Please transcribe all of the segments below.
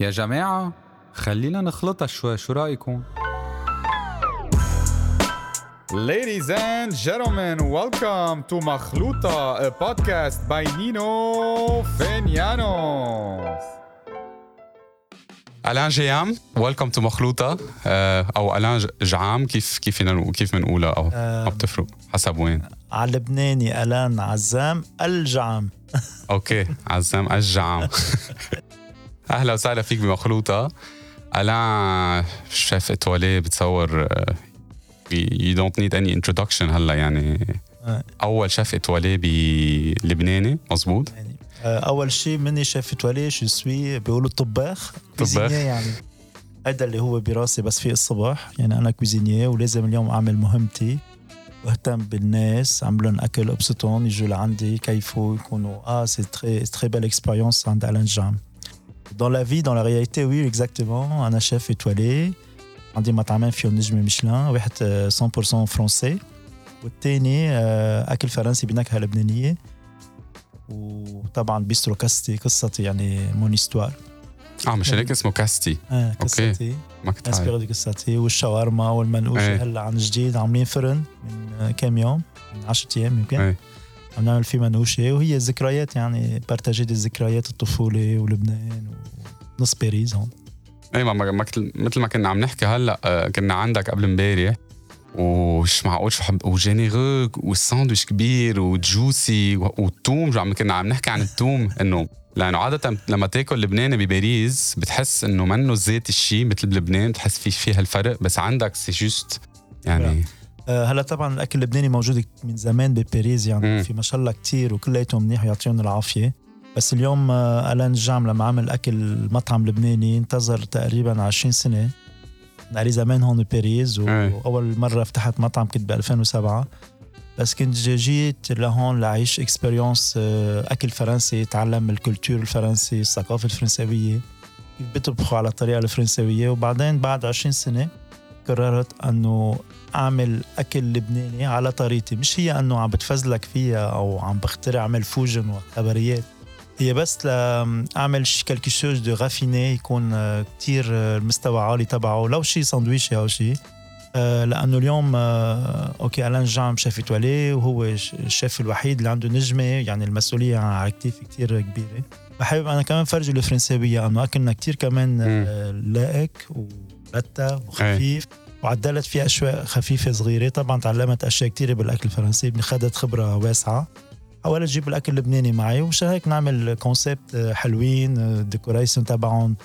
يا جماعة خلينا نخلطها شوي. شو رأيكم؟ Ladies and gentlemen, welcome to مخلوطة, a podcast by Nino Fenianos. ألان جيام ويلكم تو مخلوطة آه، أو ألان جعام كيف كيف فينا كيف بنقولها أو ما بتفرق؟ حسب وين؟ على لبناني ألان عزام الجعام. okay ألان جعام. أهلا وسهلا فيك بمخلوطة. الان chef étoilé بتصور you don't need any introduction هلأ يعني آه. أول chef étoilé لبناني مزبوط يعني آه، أول شيء مني chef étoilé شو سوي بيقولوا طباخ. cuisinier يعني. هذا اللي هو براسي بس في الصبح يعني أنا cuisinier ولازم اليوم أعمل مهمتي واهتم بالناس أعمل أكل أبسطهم يجوا لعندي يكيفوا يكونوا آه c'est très très belle expérience عند ألان جام. Dans la vie, dans la réalité, oui, exactement. أنا chef étoilé. عندي مطعمين فيهم نجمة ميشلان واحد آه، 100% فرنسي والتاني آه، أكل فرنسي بنكهة لبنانية وطبعا بيسترو كاستي قصتي يعني mon histoire آه مش هيك اسمه كاستي آه قصتي ما كنت عارف inspiré de قصتي والشاورما والمنقوشه إيه. هلا عن جديد عاملين فرن من آه، كم يوم من 10 أيام يمكن إيه. عم نعمل فيه منقوشه وهي ذكريات يعني partager des ذكريات الطفوله ولبنان وبنص باريس هون. أي ما مثل مثل ما كنا عم نحكي هلأ آه، كنا عندك قبل امبارح ومش معقول شو حب و généreux والساندويش كبير و juicy والثوم عم كنا عم نحكي عن الثوم إنه لأنه عادة لما تأكل لبناني بباريس بتحس إنه منه زيت الشيء مثل بلبنان بتحس في فيها الفرق بس عندك c'est juste يعني آه، هلأ طبعا الأكل اللبناني موجود من زمان بباريس يعني مم. في ما شاء الله كثير وكلياتهم منيح ويعطيهم العافية. بس اليوم آه، ألان جام لما عمل أكل مطعم لبناني انتظر تقريبا 20 سنة. لي زمان هون بباريس إيه. وأول مرة فتحت مطعم كنت ب 2007 بس كنت جيت لهون لعيش expérience أكل فرنسي تعلم ال culture الفرنسي الثقافة الفرنسوية. كيف بيطبخوا على الطريقة الفرنسوية وبعدين بعد 20 سنة قررت أنه أعمل أكل لبناني على طريقتي. مش هي أنه عم بتفزلك فيها أو عم بخترع أعمل fusion وخبريات. هي بس لاعمل quelque chose de raffiné يكون آه، كتير آه، المستوى عالي تبعه. لو شيء ساندويشي أو شيء آه، لأنه اليوم okay ألان جام chef étoilé وهو الشيف الوحيد اللي عنده نجمة يعني المسؤولية على كتير كتير كبيرة. بحب أنا كمان فرجي الفرنساوية انه اكلنا كتير كمان لائق ولتة وخفيف. وعدلت فيه أشياء خفيفة صغيرة. طبعا تعلمت أشياء كتيرة بالأكل الفرنسي اخذت خبرة واسعة. حاولت أجيب الأكل اللبناني معي ومشان هيك نعمل concept حلوين ال décoration تبعهم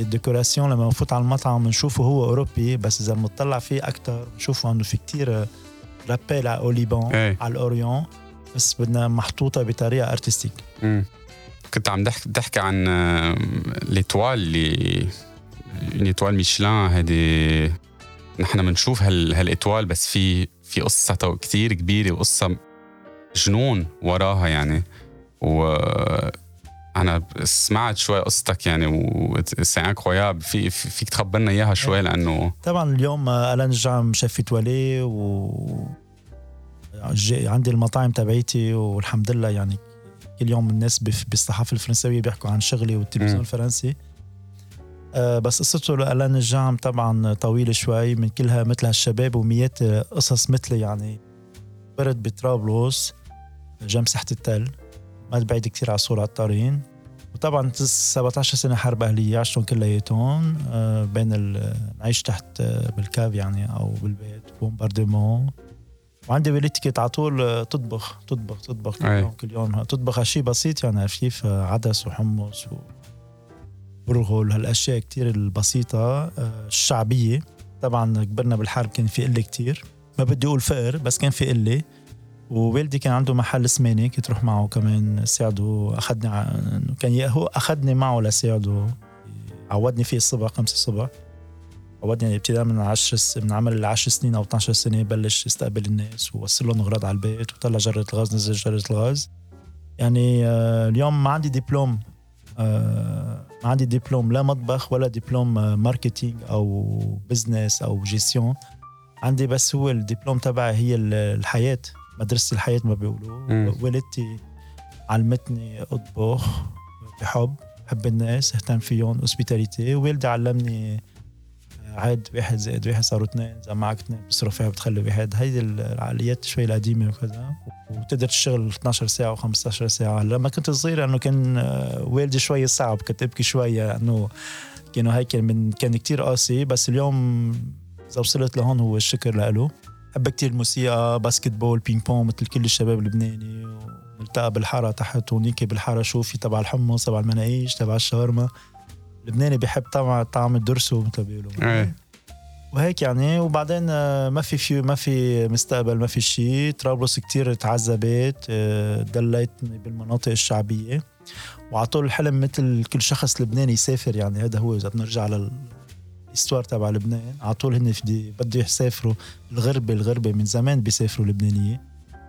ال décoration لما نفوت على المطعم بنشوفه هو أوروبي بس إذا بنطلع فيه أكثر بنشوفه إنه في كتير rappel على au Liban إيه. على ال Orient بس بدنا محطوطة بطريقة artistique. كنت عم تحكي تحكي عن آه، l'étoile اللي l'étoile ميشلان هيدي نحن بنشوف هال هال étoiles بس في في قصة كتير كبيرة وقصة جنون وراها يعني. و أنا سمعت شوي قصتك يعني و c'est incroyable في في- فيك تخبرنا إياها شوي لأنه طبعا اليوم ألان جام chef étoilé و عندي المطاعم تبعيتي والحمد لله يعني كل يوم الناس بالصحافة الفرنسويه بيحكوا عن شغلي والتلفزيون. الفرنسي. آه، بس قصته لألان الجام طبعا طويلة شوي من كلها مثل هالشباب وميات آه، قصص مثلي يعني. برد بطرابلس جنب ساحة التل ما بعيد كثير على سور عطارين. وطبعا تس- 17 سنة حرب أهلية عشتهم كلياتهم بين نعيش تحت آه، بالكاف يعني أو بالبيت بومباردمون وعندي والدتي كانت على طول آه، تطبخ تطبخ تطبخ. كل. يوم كل يوم. تطبخ شيء بسيط يعني خفيف آه، عدس وحمص وبرغل هالأشياء كتير البسيطة الشعبية. طبعا كبرنا بالحرب كان في قلة كتير. ما بدي أقول فقر بس كان في قلة. ووالدي كان عنده محل سمانه كنت روح معه كمان ساعده أخذني ع- كان هو أخذني معه لساعده عودني فيه الصبح خمسة الصبح. عودني ابتداء من 10 س- من عمر العشر سنين أو 12 سنة بلش يستقبل الناس ووصل لهم أغراض على البيت وطلع جرة الغاز نزل جرة الغاز. يعني آه، اليوم ما عندي دبلوم آه، ما عندي دبلوم لا مطبخ ولا دبلوم آه، marketing أو business أو جيستيون عندي بس هو الدبلوم تبعي هي ال- الحياة. مدرسة الحياة ما بيقولوا. والدتي علمتني أطبخ بحب حب الناس أهتم فيهم hospitalité والدي علمني عاد واحد زائد واحد صاروا اثنين. إذا معك اثنين بتصرف فيها بتخلي واحد. هيدي العقليات شوي القديمة وكذا. وتقدر تشتغل 12 ساعة و15 ساعة. لما كنت صغير انه كان آه، والدي شوي صعب. كنت أبكي شوية انه كانوا هيك من كان كتير قاسي. بس اليوم إذا وصلت لهون هو الشكر له بحب كتير الموسيقى basketball ping pong مثل كل الشباب اللبناني. ونلتقى بالحارة تحت ونيكي بالحارة شوفي تبع الحمص تبع المناقيش تبع الشاورما. لبناني بيحب طبعا طعم الدرسو مثل ما بيقولوا. إيه. وهيك يعني. وبعدين آه، ما في view ما في مستقبل ما في شيء طرابلس كتير تعذبت آه، دليتني بالمناطق الشعبية. وعلى طول الحلم مثل كل شخص لبناني يسافر يعني. هذا هو إذا بنرجع لل الإستوار تبع لبنان. على طول هن بده يسافروا الغربة الغربة من زمان بيسافروا لبنانية.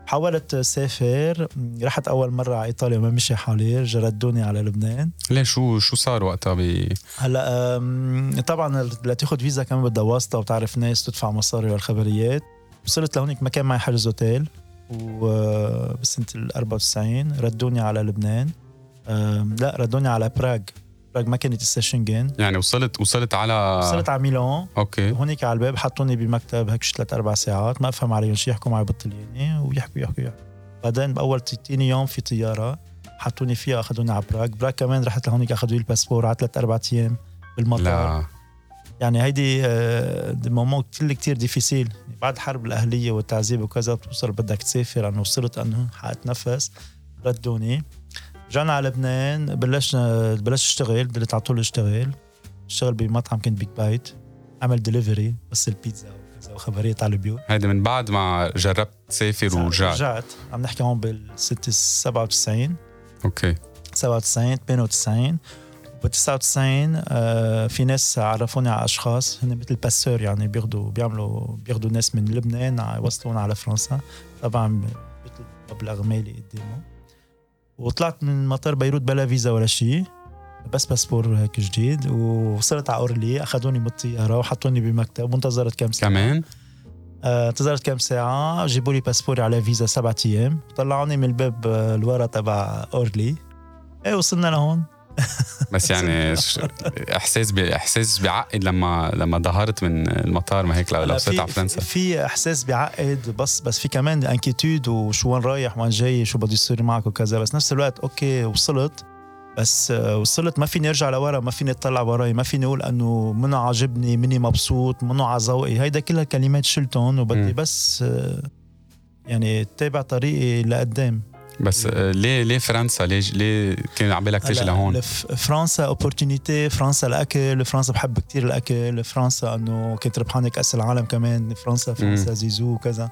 حاولت سافر رحت أول مرة على إيطاليا ما مشي حالي ردوني على لبنان. ليه شو شو صار وقتها ب هلأ طبعا لتاخذ فيزا كمان بدها واسطة وتعرف ناس تدفع مصاري والخبريات وصلت لهونيك ما كان معي حجز أوتيل. وبسنه ال 94 ردوني على لبنان. لأ ردوني على براغ. ما كانت ال Schengen يعني وصلت وصلت على وصلت على ميلان. okay. هونيك على الباب حطوني بمكتب هيك ثلاث أربع ساعات. ما أفهم عليهم شيء يحكوا معي بالطلياني ويحكوا يحكوا يحكوا. بعدين بأول تاني يوم في طيارة حطوني فيها أخذوني على براغ براغ كمان رحت لهونيك اخذوا لي ال passeport على ثلاث أربع أيام بالمطار. لا. يعني هيدي des moments كتير كتير difficiles بعد الحرب الأهلية والتعذيب وكذا بتوصل بدك تسافر. انه وصلت أنه حاتنفس ردوني. رجعنا على لبنان بلشنا بلشت اشتغل بديت على طول اشتغل. اشتغل بمطعم كنت Big Bite عمل دليفري بس البيتزا وكذا وخبريات على البيوت. هيدا من بعد ما جربت تسافر ورجعت. رجعت. عم نحكي هون بال 97 okay. 97 98 ب 99 آه في ناس عرفوني على أشخاص هن مثل passeur يعني بياخذوا بيعملوا بياخذوا ناس من لبنان يوصلون على فرنسا. طبعا بيطلبوا مبلغ مالي قدامه. وطلعت من مطار بيروت بلا فيزا ولا شيء بس passeport هيك جديد. ووصلت على أورلي أخذوني من الطياره وحطوني بمكتب وانتظرت كم ساعة. كمان؟ آه، انتظرت كم ساعة. جيبوا لي باسبوري على فيزا سبعة أيام. طلعوني من الباب آه، الورا تبع أورلي. إيه وصلنا لهون. بس يعني إحساس إحساس بيعقد لما لما ظهرت من المطار ما هيك لو وصلت على فرنسا. في إحساس بيعقد بس بس في كمان inquiétude وشو وين رايح وين جاي شو بده يصير معك وكذا. بس نفس الوقت okay وصلت. بس وصلت ما فيني أرجع لورا ما فيني أطلع وراي ما فيني أقول إنه منو عاجبني مني مبسوط منو على ذوقي هيدا كلها كلمات شلتهم وبدي بس يعني تابع طريقي لقدام. بس آه، ليه ليه فرنسا؟ ليه ليه كان عم بالك تيجي لهون؟ فرنسا opportunité فرنسا الأكل فرنسا بحب كتير الأكل فرنسا إنه كنت ربحانه كاس العالم كمان فرنسا فرنسا زيزو وكذا.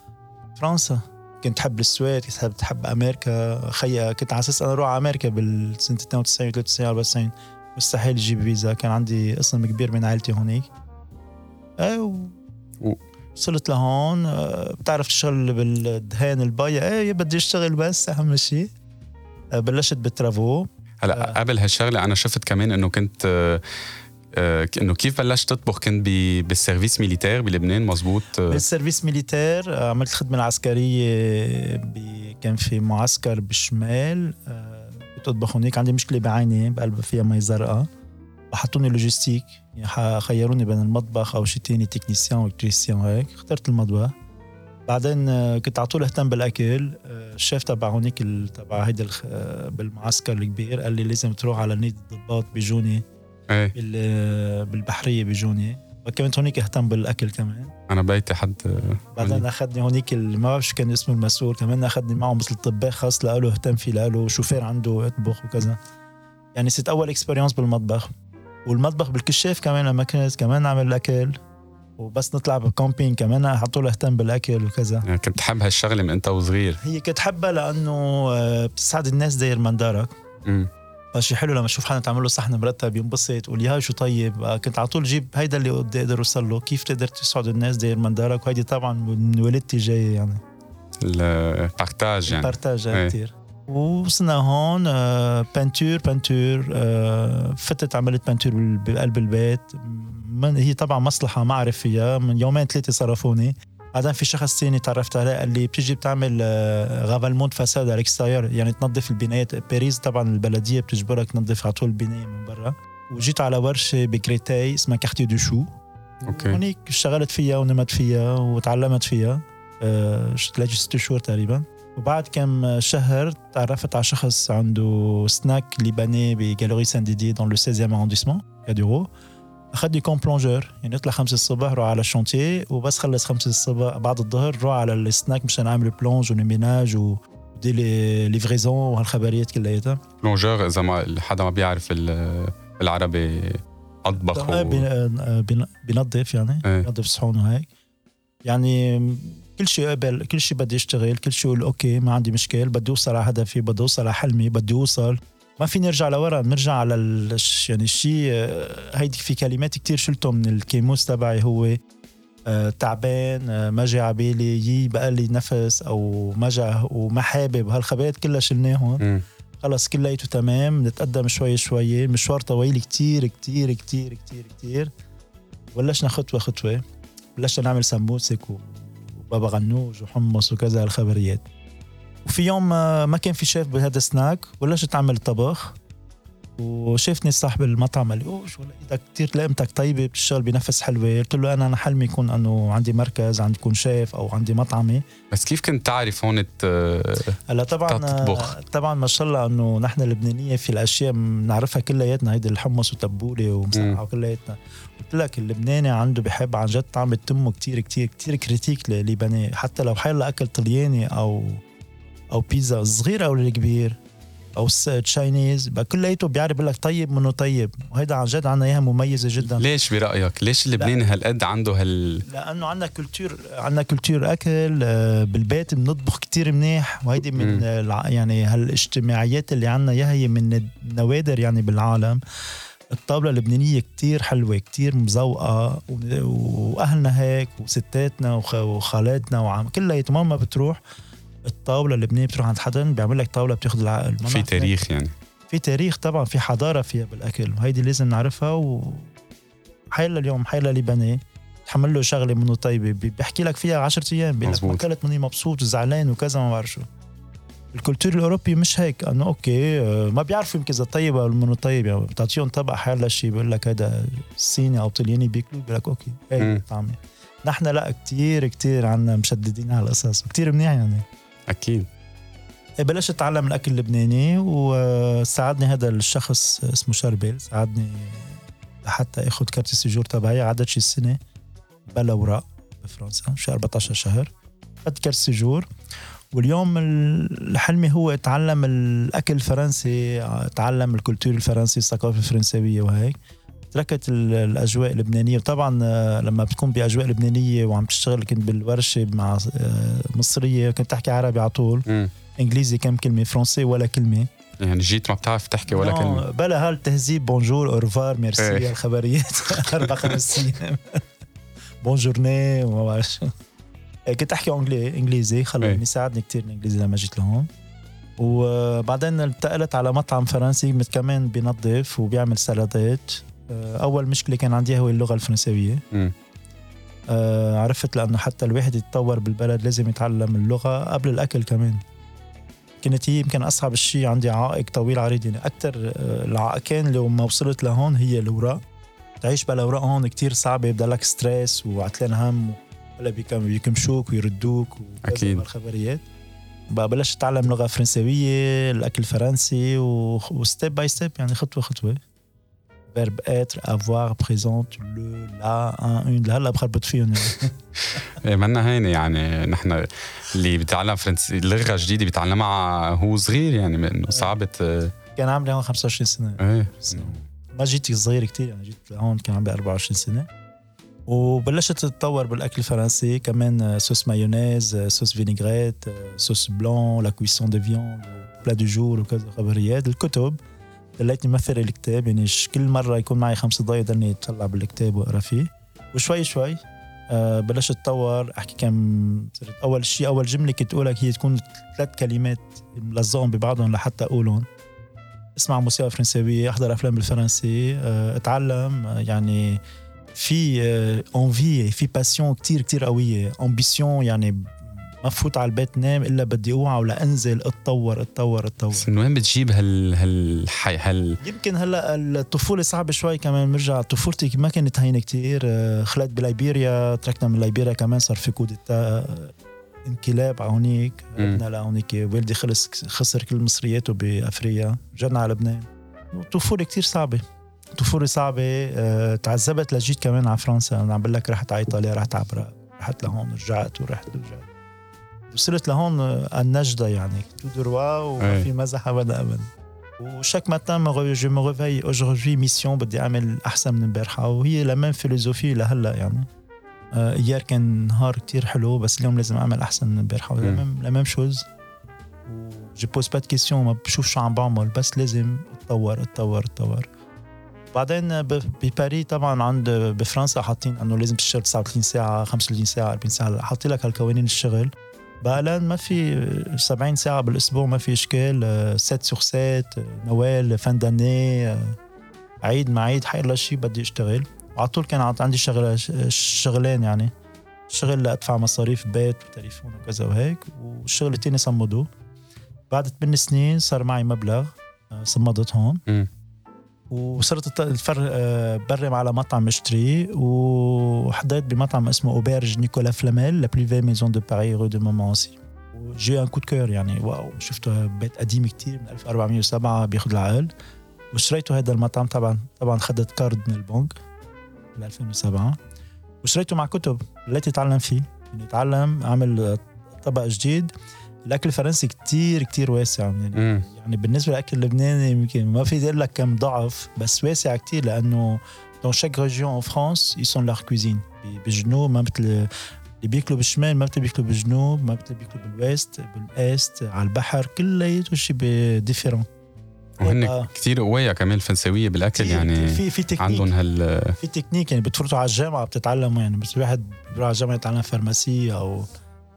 فرنسا كنت تحب السويد كنت تحب تحب أمريكا. خيا كنت على أساس أنا أروح على أمريكا بالسنة 92 93 94 مستحيل أجيب فيزا كان عندي قسم كبير من عائلتي هونيك. إيه و... وصلت لهون آه، بتعرف تشتغل بالدهان الباية إيه بدي أشتغل بس أهم شيء آه، بلشت بال travaux. هلا آه. قبل هالشغلة أنا شفت كمان إنه كنت إنه كيف بلشت تطبخ؟ كنت بال service militaire بلبنان مزبوط؟ بال service militaire عملت الخدمه العسكرية كان في معسكر بالشمال بتطبخ هناك عندي مشكلة بعيني بقلب فيها مي زرقاء وحطوني logistique خيروني بين المطبخ أو شيء تاني technicien و électricien وهيك اخترت المطبخ. بعدين آه، كنت على طول أهتم بالأكل. آه، الشيف تبع هونيك تبع هيدا آه، بالمعسكر الكبير قال لي لازم تروح على نادي الضباط بجونيه. إيه. بالبحرية بجونيه. كمان هونيك أهتم بالأكل كمان. أنا بيتي حد بعدين أخذني هونيك ما بعرف شو كان اسمه المسؤول كمان أخذني معه مثل طباخ خاص له اهتم فيه له شوفير عنده يطبخ وكذا. يعني c'est اول expérience بالمطبخ. والمطبخ بالكشاف كمان لما كنت كمان نعمل الأكل. وبس نطلع بال camping كمان على طول اهتم بالأكل وكذا. يعني كنت تحب هالشغلة من أنت وصغير؟ هي كنت حبها لأنه آه، بتساعد الناس داير مندارك فشي حلو لما أشوف حدا تعمل له صحن مرتب ينبسط يقول يا شو طيب؟ آه، كنت على طول جيب هيدا اللي بدي أقدر اوصل له. كيف تقدر تسعد الناس داير مندارك وهيدي طبعا من والدتي جاية يعني. ال partage يعني. ال partage إيه. كثير وصلنا هون peinture peinture فتت عملت peinture بقلب البيت. من هي طبعا مصلحة ما أعرف فيها من يومين ثلاثة صرفوني. بعدين في شخص ثاني تعرفت عليه قال لي بتيجي بتعمل آه، ravalement façade على ال extérieur. يعني تنظف البنايات باريس طبعا البلدية بتجبرك تنظف على طول البناية من برا. وجيت على ورشة ب Créteil اسمها Quartier des Choux okay. هونيك اشتغلت فيها ونمت فيها وتعلمت فيها. آه، ثلاث ست شهور تقريبا. وبعد كم شهر تعرفت على شخص عنده سناك لبناني ب Galerie Saint-Didier dans le 16 arrondissement Trocadéro اخذني comme plongeur يعني نطلع خمسة الصبح روح على ال chantier وبس خلص خمسة الصبح. بعد الظهر روح على السناك مشان أعمل plonge و ménage و des livraisons وهالخبريات كلياتها plongeur إذا ما حدا ما بيعرف ال- بالعربي أطبخ و... بينظف يعني إيه. بينظف صحون وهيك يعني كل شيء قبل كل شيء بدي اشتغل كل شيء أقول أوكي ما عندي مشكل بدي أوصل على هدفي بدي أوصل على حلمي بدي أوصل. ما في نرجع لورا بنرجع على ال... يعني الشيء آه، هيدي في كلمات كتير شلتهم من الكيموس تبعي هو آه، تعبان آه، ما جاي على بالي يي بقى لي نفس أو ما جا وما حابب. هالخبرات كلها شلناهم. خلص كلياته تمام نتقدم شوي شوي. مشوار طويل كتير كتير كتير كتير كتير. بلشنا خطوة خطوة. بلشنا نعمل سمبوسك وبابا غنوج وحمص وكذا الخبريات. وفي يوم ما ما كان في شيف بهذا السناك بلشت اعمل طبخ وشافني صاحب المطعم قال لي أوه شو إيدك كثير لقمتك طيبة بتشتغل بنفس حلوة قلت له أنا أنا حلمي يكون إنه عندي مركز عندي يكون شيف أو عندي مطعمي بس كيف كنت تعرف هون هلا طبعا تطبخ. طبعا ما شاء الله إنه نحن اللبنانية في الأشياء بنعرفها كلياتنا هيدي الحمص وتبوله مم. ومسقعه وكلياتنا قلت لك اللبناني عنده بحب عن جد طعم تمه كتير كتير كتير critique للبناني حتى لو حيلا اكل طلياني أو أو بيتزا صغير أو الكبير أو Chinese كلياته بيعرف بيقول لك طيب منه طيب. وهيدا عن جد عنا إياها مميزة جدا. ليش برأيك؟ ليش اللبناني هالقد عنده هال لأنه عندنا culture عندنا culture أكل آه، بالبيت بنطبخ كتير منيح. وهيدي من الع- يعني هالاجتماعيات اللي عندنا يا هي من النوادر يعني بالعالم. الطاولة اللبنانية كتير حلوة كتير مزوقة وأهلنا هيك وستاتنا وخ- وخالاتنا وعم كلها ما بتروح الطاولة اللبنانية بتروح عند حدا بيعمل لك طاولة بتاخذ العقل. في. تاريخ يعني. في تاريخ طبعا في حضارة فيها بالأكل وهيدي لازم نعرفها و حيلا اليوم حيلا لبناني تحمل له شغلة منه طيبة بي- بيحكي لك فيها 10 أيام بيقول لك ما. اكلت مني مبسوط وزعلان وكذا ما بعرف شو. ال culture الأوروبي مش هيك. انه okay آه، ما بيعرفوا يمكن إذا طيب أو منه طيب يعني بتعطيهم طبق حيلا شيء بيقول لك هذا صيني أو طلياني بياكلوه بيقول لك okay مم. هي طعمة. نحن لا كتير كتير عنا مشددين على القصص وكتير منيح يعني. أكيد. بلشت أتعلم الأكل اللبناني وساعدني هذا الشخص اسمه شربل ساعدني لحتى اخذ carte ال séjour تبعي. قعدت شي سنة بلا اوراق بفرنسا شي 14 شهر. اخذت carte ال séjour واليوم ال- حلمي هو اتعلم الأكل الفرنسي اتعلم ال culture الفرنسي الثقافة الفرنساويه وهيك. تركت ال- الأجواء اللبنانية. وطبعا آه، لما بتكون بأجواء لبنانية وعم تشتغل كنت بالورشة مع آه، مصرية كنت تحكي عربي على طول. إنجليزي كم كلمة فرنسي ولا كلمة. يعني جيت ما بتعرف تحكي ولا كلمة. بلا هالتهذيب bonjour au revoir merci إيه. الخبريات. أربع خمس أيام. بونجورني وما بعرف شو. إيه، كنت أحكي انجلي إنجليزي. خلاني إيه. ساعدني كثير الإنجليزي لما جيت لهون. وبعدين انتقلت على مطعم فرنسي كمان بينظف وبيعمل سلطات. أول مشكلة كان عندي هو اللغة الفرنساويه مم. آه، عرفت لأنه حتى الواحد يتطور بالبلد لازم يتعلم اللغة قبل الأكل كمان. كانت هي يمكن أصعب شيء عندي عائق طويل عريض. يعني أكثر العائقين لو ما وصلت لهون هي الأوراق. تعيش بلا اوراق هون كتير صعبة بضلك stress وعتلان هم ولا بيكم بيكمشوك ويردوك وكذا أكيد. والخبريات. بقى بلشت أتعلم لغة فرنساويه الأكل الفرنسي و step by step يعني خطوة خطوة. verbe être avoir présent le la un une لهلا بخربط فيهم يعني. إيه منا هينة يعني نحن اللي بيتعلم فرنسي لغه جديده بيتعلمها هو صغير يعني انه صعبة آه، كان عمري هون 25 سنة. إيه. ما جيت صغير كتير يعني جيت هون كان عمري 24 سنة. وبلشت تتطور بالأكل الفرنسي كمان sauce mayonnaise sauce vinaigrette sauce blanche la cuisson de viande plat du jour وكذا خبريات الكتب. ضليتني مثل الكتاب يعني كل مرة يكون معي خمس دقائق ضلني اطلع بالكتاب وأقرأ فيه. وشوي شوي آه، بلشت أتطور أحكي كم صرت أول شيء أول جملة كنت اقولك هي تكون ثلاث كلمات ملزقهم ببعضهم لحتى أقولهم. أسمع موسيقى فرنساوية أحضر أفلام بالفرنسي آه، أتعلم آه، يعني في envie في passion كتير كتير قوية ambition يعني ما فوت على البيت نام إلا بدي أوعى ولا انزل أتطور أتطور. اتطور من وين بتجيب هال هال هال يمكن هلأ الطفولة صعبة شوي كمان برجع طفولتي ما كانت هينة كتير آه، خلقت بليبيريا تركنا من ليبيريا كمان صار في coup d'état آه، انقلاب على هونيك رجعنا لهونيك والدي خلص خسر كل مصرياته بأفريقيا رجعنا على لبنان. طفوله كتير صعبة طفولة صعبة أه تعذبت لجيت كمان على فرنسا أنا عم بقول لك رحت على إيطاليا رحت على رحت لهون رجعت ورحت ورجعت. وصلت لهون النجدة يعني. tout droit وما في مزح ابدا ابدا. و chaque matin je me réveille aujourd'hui mission بدي أعمل أحسن من امبارحة. وهي la même philosophie لهلا يعني. hier كان نهار كتير حلو بس اليوم لازم أعمل أحسن من امبارحة. la même chose je pose pas question ما بشوف شو عم بعمل بس لازم أتطور أتطور أتطور. بعدين بباري طبعا عند بفرنسا حاطين إنه لازم تشتغل 39 ساعة 35 ساعة 40 ساعة. حاطين لك هالقوانين الشغل. بقى ما في 70 ساعة بالأسبوع ما في إشكال 7 sur 7 Noël fin d'année عيد مع عيد حيلا شيء بدي أشتغل وعلى طول كان عندي شغل شغلين يعني شغل لأدفع مصاريف بيت وتليفون وكذا وهيك والشغل الثاني صمدوه بعد 8 سنين صار معي مبلغ صمدت هون وصرت آه، برم على مطعم اشتري وحضرت بمطعم اسمه Auberge Nicolas Flamel la plus vieille maison de Paris rue de Montmorency j'ai un coup de cœur يعني wow شفته بيت قديم كتير من 1407 بياخذ العقل. وشريته هذا المطعم طبعا طبعا خدت كارد من البنك بال 2007 وشريته مع كتب التي اتعلم فيه يعني اعمل طبق جديد. الأكل الفرنسي كتير كتير واسع يعني م. يعني بالنسبة للأكل اللبناني يمكن ما في أقول لك كم ضعف بس واسع كتير لأنه chaque région en France ils sont leur cuisine. بالجنوب ما مثل اللي بياكلوا بالشمال ما مثل بياكلوا بالجنوب ما مثل بياكلوا بال ouest بال est على البحر كلياته شيء différent وهن كثير قوية كمان الفرنساوية بالأكل يعني في في تكنيك عندهم هال في تكنيك يعني بتفوتوا على الجامعة بتتعلموا يعني بس واحد بيروح على الجامعة يتعلم pharmacie أو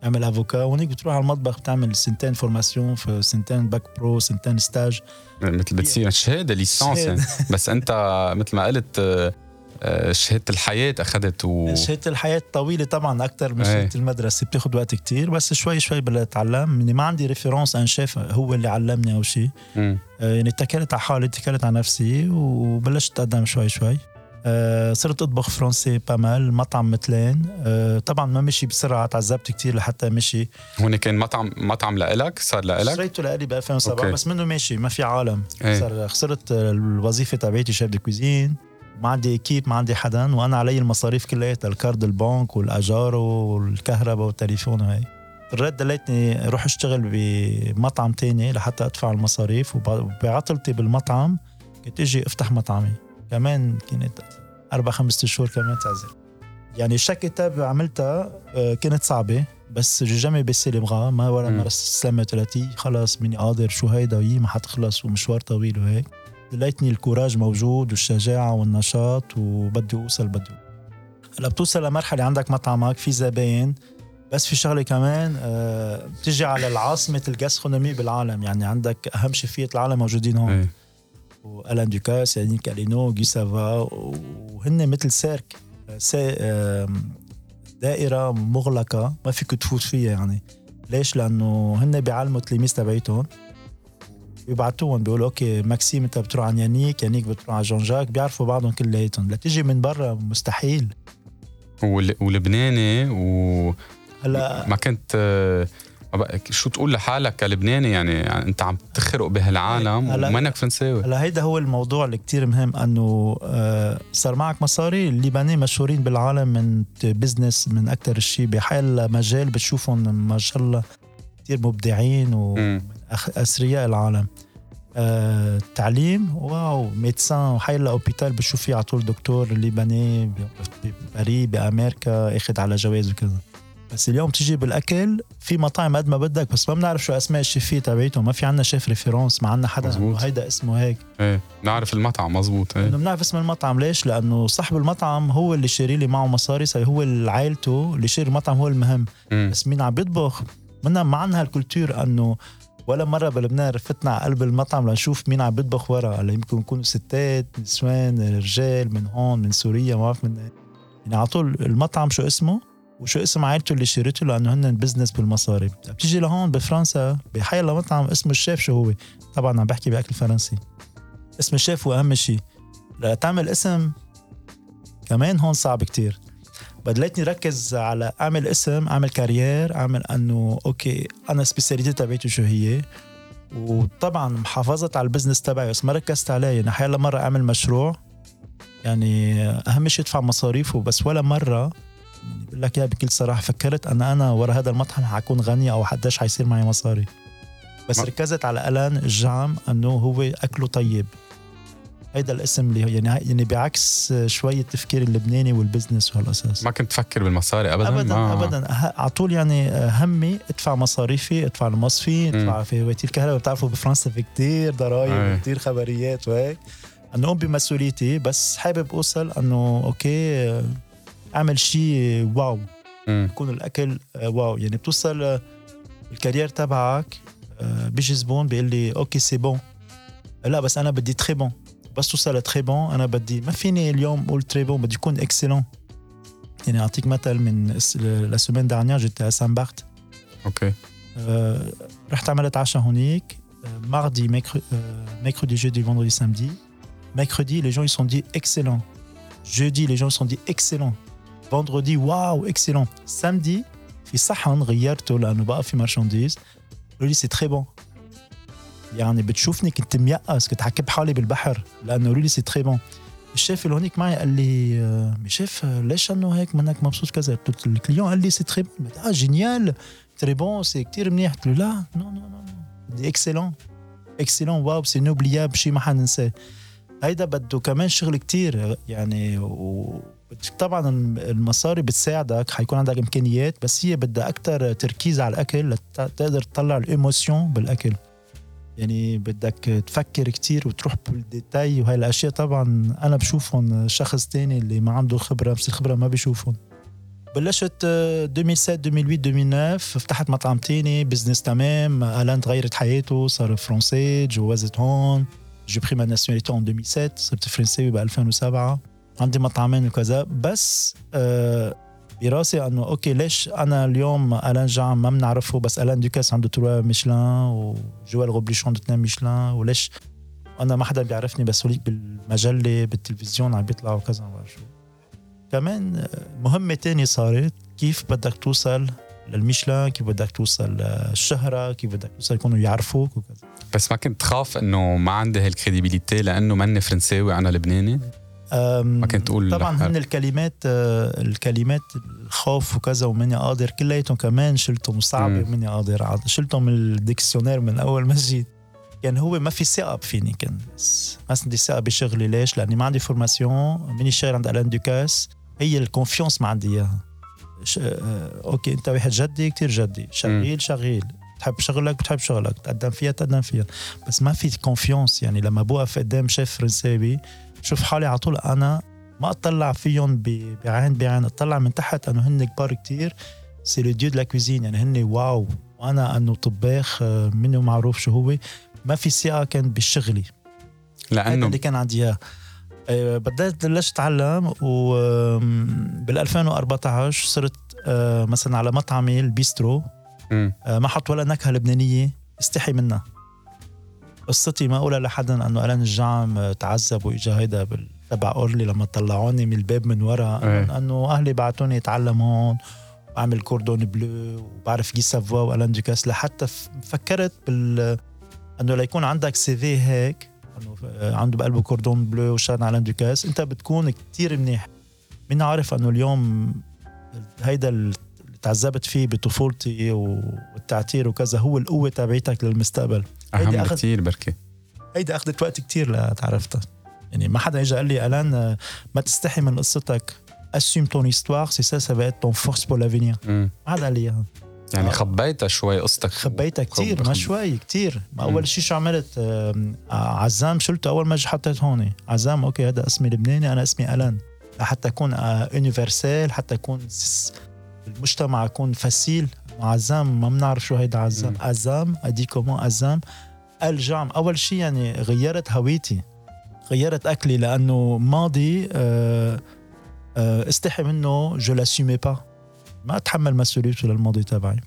اعمل avocat وهنيك بتروح على المطبخ بتعمل سنتين formation في سنتين bac pro سنتين stage مثل بتصير شهادة ليسانس يعني. بس انت مثل ما قلت آه، شهادة الحياة أخذت و... شهادة الحياة طويلة طبعا أكثر من شهادة المدرسة بتاخذ وقت كتير بس شوي شوي بدات اتعلم يعني ما عندي référence un chef هو اللي علمني أو شيء. آه، يعني اتكلت على حالي اتكلت على نفسي وبلشت اتقدم شوي شوي. آه، صرت أطبخ فرنسي بامال مطعم مثلين. أه طبعا ما مشي بسرعة تعذبت كثير لحتى مشي. هون كان مطعم مطعم لإلك؟ صار لإلك؟ شريته لإلي ب 2007 okay. بس منه ماشي ما في عالم. إيه. صار خسرت الوظيفة تبعتي chef de cuisine. ما عندي équipe ما عندي حدا وأنا علي المصاريف كلها الكارد البنك والاجار والكهرباء والتليفون وهي. اضطريت دليتني أروح اشتغل بمطعم تاني لحتى أدفع المصاريف وبعطلتي بالمطعم. كنت إجي افتح مطعمي. كمان كانت أربع خمسة شهور كمان تعزل. يعني شك كتاب عملتها آه، كانت صعبة بس جامي بيسي لي بغا. ما ولا مرة استسلمت ثلاثي خلاص مني قادر شو هيدا؟ ويي ما حتخلص ومشوار طويل. وهيك. لقيتني الكوراج موجود والشجاعة والنشاط وبدي أوصل بدي هلأ بتوصل لمرحلة عندك مطعمك في زباين بس في شغلة كمان أه بتجي على العاصمة ال gastronomie بالعالم. يعني عندك أهم شيفيات العالم موجودين هون. إيه. و Alain Ducasse Yannick Alléno Guy Savoy وهن مثل cercle. دائرة مغلقة ما فيك تفوت فيها يعني. ليش؟ لأنه هن بيعلموا التلاميذ تبعيتهم. بيبعتوهم بيقولوا okay ماكسيم أنت بتروح على يانيك يانيك بتروح على جون جاك بيعرفوا بعضهم كلياتهم. لتيجي من برا مستحيل. ولبناني و هلا ما كنت شو تقول لحالك كلبناني؟ يعني, يعني أنت عم تخرق بهالعالم ومنك فرنساوي هلا هيدا هو الموضوع اللي كتير مهم إنه آه، صار معك مصاري اللبنانيين مشهورين بالعالم من business من أكثر شيء بحال مجال بتشوفهم ما شاء الله كثير مبدعين واثرياء العالم. آه، تعليم wow médecin وحيلا hôpital بشوف فيه على طول دكتور لبناني بباريس بأمريكا أخذ على جواز وكذا. بس اليوم تيجي بالأكل في مطاعم قد ما بدك بس ما بنعرف شو أسماء الشيفيه تبعيتهم ما في عنا شيف référence ما عنا حدا مزبوط. هيدا اسمه هيك. إيه نعرف المطعم مزبوط إيه. بنعرف اسم المطعم ليش؟ لأنه صاحب المطعم هو اللي شاري لي معه مصاري صار هو عائلته اللي شاري المطعم هو المهم. م. بس مين عم بيطبخ؟ منا ما عنا هال culture إنه ولا مرة بلبنان فتنا على قلب المطعم لنشوف مين عم بيطبخ ورا. يمكن يكونوا ستات نسوان رجال من هون من سوريا ما بعرف من يعني على طول المطعم شو اسمه؟ وشو اسم عائلته اللي شريته لأنه هن business بالمصاري. بتيجي لهون بفرنسا بحي مطعم اسمه الشيف شو هو؟ طبعا عم بحكي بأكل فرنسي. اسم الشيف هو اهم شيء لتعمل اسم كمان هون صعب كتير. بدلتني ركز على أعمل اسم أعمل carrière أعمل إنه okay أنا spécialité تبعتي شو هي؟ وطبعا محافظة على ال business تبعي. بس ما ركزت عليه. يعني حيلا مرة أعمل مشروع. يعني أهم شيء أدفع مصاريفه. بس ولا مرة بقول لك اياها بكل صراحة فكرت أنا أنا ورا هذا المطعم حكون غني أو حداش حيصير معي مصاري. بس ما- ركزت على الان الجعم أنه هو أكله طيب. هيدا الاسم اللي يعني يعني بعكس شوية التفكير اللبناني والبزنس وهالأساس. ما كنت تفكر بالمصاري ابدا؟ ابدا ما ابدا. على طول يعني همي ادفع مصاريفي ادفع المصفي ادفع في وتير الكهرباء. بتعرفوا بفرنسا في كتير ضرائب أي. وكتير خبريات وهيك. أنه اقوم بمسؤوليتي بس حابب أوصل أنه okay آه، اعمل شيء wow مم. يكون الاكل آه، wow يعني بتوصل آه، ال carrière تبعك آه، بيجي زبون بيقول لي okay c'est bon لا بس أنا بدي très bon بس توصل très bon أنا بدي ما فيني اليوم أقول très bon بدي يكون excellent يعني اعطيك مثل من الس- la semaine dernière j'étais Saint-Barth okay آه، رحت عملت عشاء هونيك mardi mercredi jeudi vendredi samedi. Mercredi les gens ils ont dit excellent jeudi les gens ils ont dit excellent vendredi wow excellent. Samedi في صحن غيرته لأنه بقى في marchandise قالوا لي c'est très bon يعني بتشوفني كنت ميأس كنت حكب حالي بالبحر لأنه قالوا لي c'est très bon الشيف اللي هونيك معي قال لي آه، شيف آه، ليش انه هيك منك مبسوط كذا قلت له ال client قال لي c'est très bon آه génial très bon c'est كتير منيح قلت له لا non non non dis excellent excellent wow c'est inoubliable شيء ما حننساه هيدا بده كمان شغل كتير يعني و طبعا المصاري بتساعدك حيكون عندك إمكانيات بس هي بدها أكثر تركيز على الأكل لتقدر تطلع ال émotion بالأكل. يعني بدك تفكر كتير وتروح بالديتاي وهي الأشياء. طبعا أنا بشوفهم شخص تاني اللي ما عنده خبرة بس الخبرة ما بيشوفهم بلشت آه، 2007 2008 2009 فتحت مطعم تاني business تمام الآن تغيرت حياته صار فرنسي تجوزت هون. j'ai pris ma nationalité en 2007 صرت فرنساوي ب 2007 عندي مطعمين وكذا بس آه براسي أنه okay ليش أنا اليوم ألان جعم ما بنعرفه بس ألان دوكاس عنده trois ميشلان وجويل روبوشون عنده اثنين ميشلان وليش أنا ما حدا بيعرفني بس هوليك بالمجلة بالتلفزيون عم بيطلعوا كذا ما شو. كمان آه، مهمة تانية صارت كيف بدك توصل للميشلان كيف بدك توصل للشهرة كيف بدك توصل يكونوا يعرفوك وكذا. بس ما كنت تخاف إنه ما عندي هال crédibilité لأنه ماني فرنساوي أنا لبناني؟ ما كنت تقول طبعا هن الكلمات آه، الكلمات الخوف وكذا وماني قادر. كلياتهم كمان شلتهم صعبة مم. وماني قادر. شلتهم من ال dictionnaire من أول ما جيت. كان هو ما في ثقة فيني كان بس ما عندي ثقة بشغلي. ليش؟ لأني ما عندي formation. ماني شغال عند ألان دوكاس. هي ال confiance ما عندي إياها. ش... آه، okay أنت واحد جدي كتير جدي. شغيل شغيل. بتحب شغلك بتحب شغلك. تقدم فيها تقدم فيها. بس ما في confiance يعني لما بوقف قدام شيف فرنساوي شوف حالي على طول أنا ما أطلع فيهم بعين بعين أطلع من تحت انه هن كبار كتير. c'est le dieu la cuisine يعني هن wow. وأنا أنه طباخ آه، منه معروف شو هو؟ ما في ثقه كان بشغلي لأنه؟ اللي كان عندي إياه. آه، بدأت بلشت أتعلم وبال 2014 صرت آه، مثلا على مطعمي ال bistrot. ما حط ولا نكهة لبنانية استحي منها. قصتي ما أقولها لحدا إنه الان الجعم آه، تعذب وإجا هيدا بال- تبع أورلي لما طلعوني من الباب من ورا إيه. انه أهلي بعتوني اتعلم هون وأعمل كوردون بلو وبعرف غي سافوا وألان دوكاس لحتى فكرت بال إنه ليكون عندك CV هيك إنه آه، عنده بقلبه كوردون بلو و chez ألان دوكاس أنت بتكون كتير منيح مين عارف إنه اليوم هيدا اللي تعذبت فيه بطفولتي والتعتير وكذا هو القوة تبعيتك للمستقبل أهم أخذ- كثير بركي. هيدا أخذت وقت كتير لتعرفتها يعني ما حدا اجى قال لي ألان آه، ما تستحي من قصتك. C'est ça ça va être ton force pour l'avenir. مم. ما حدا قال لي إياها. يعني آه. خبيتها شوي قصتك. خبيتها كتير خب- ما شوي كتير. ما. أول شيء شو عملت آم، عزام شلته أول ما حطيت هون عزام okay هذا اسمي لبناني أنا اسمي ألان. حتى أكون universel حتى أكون المجتمع يكون facile. عزام ما بنعرف شو هيدا عزام. عزام on dit comment عزام. الجعم أول شيء يعني غيرت هويتي. غيرت أكلي لأنه ماضي آه آه، استحي منه je l'assumais pas ما اتحمل مسؤوليته للماضي تبعي.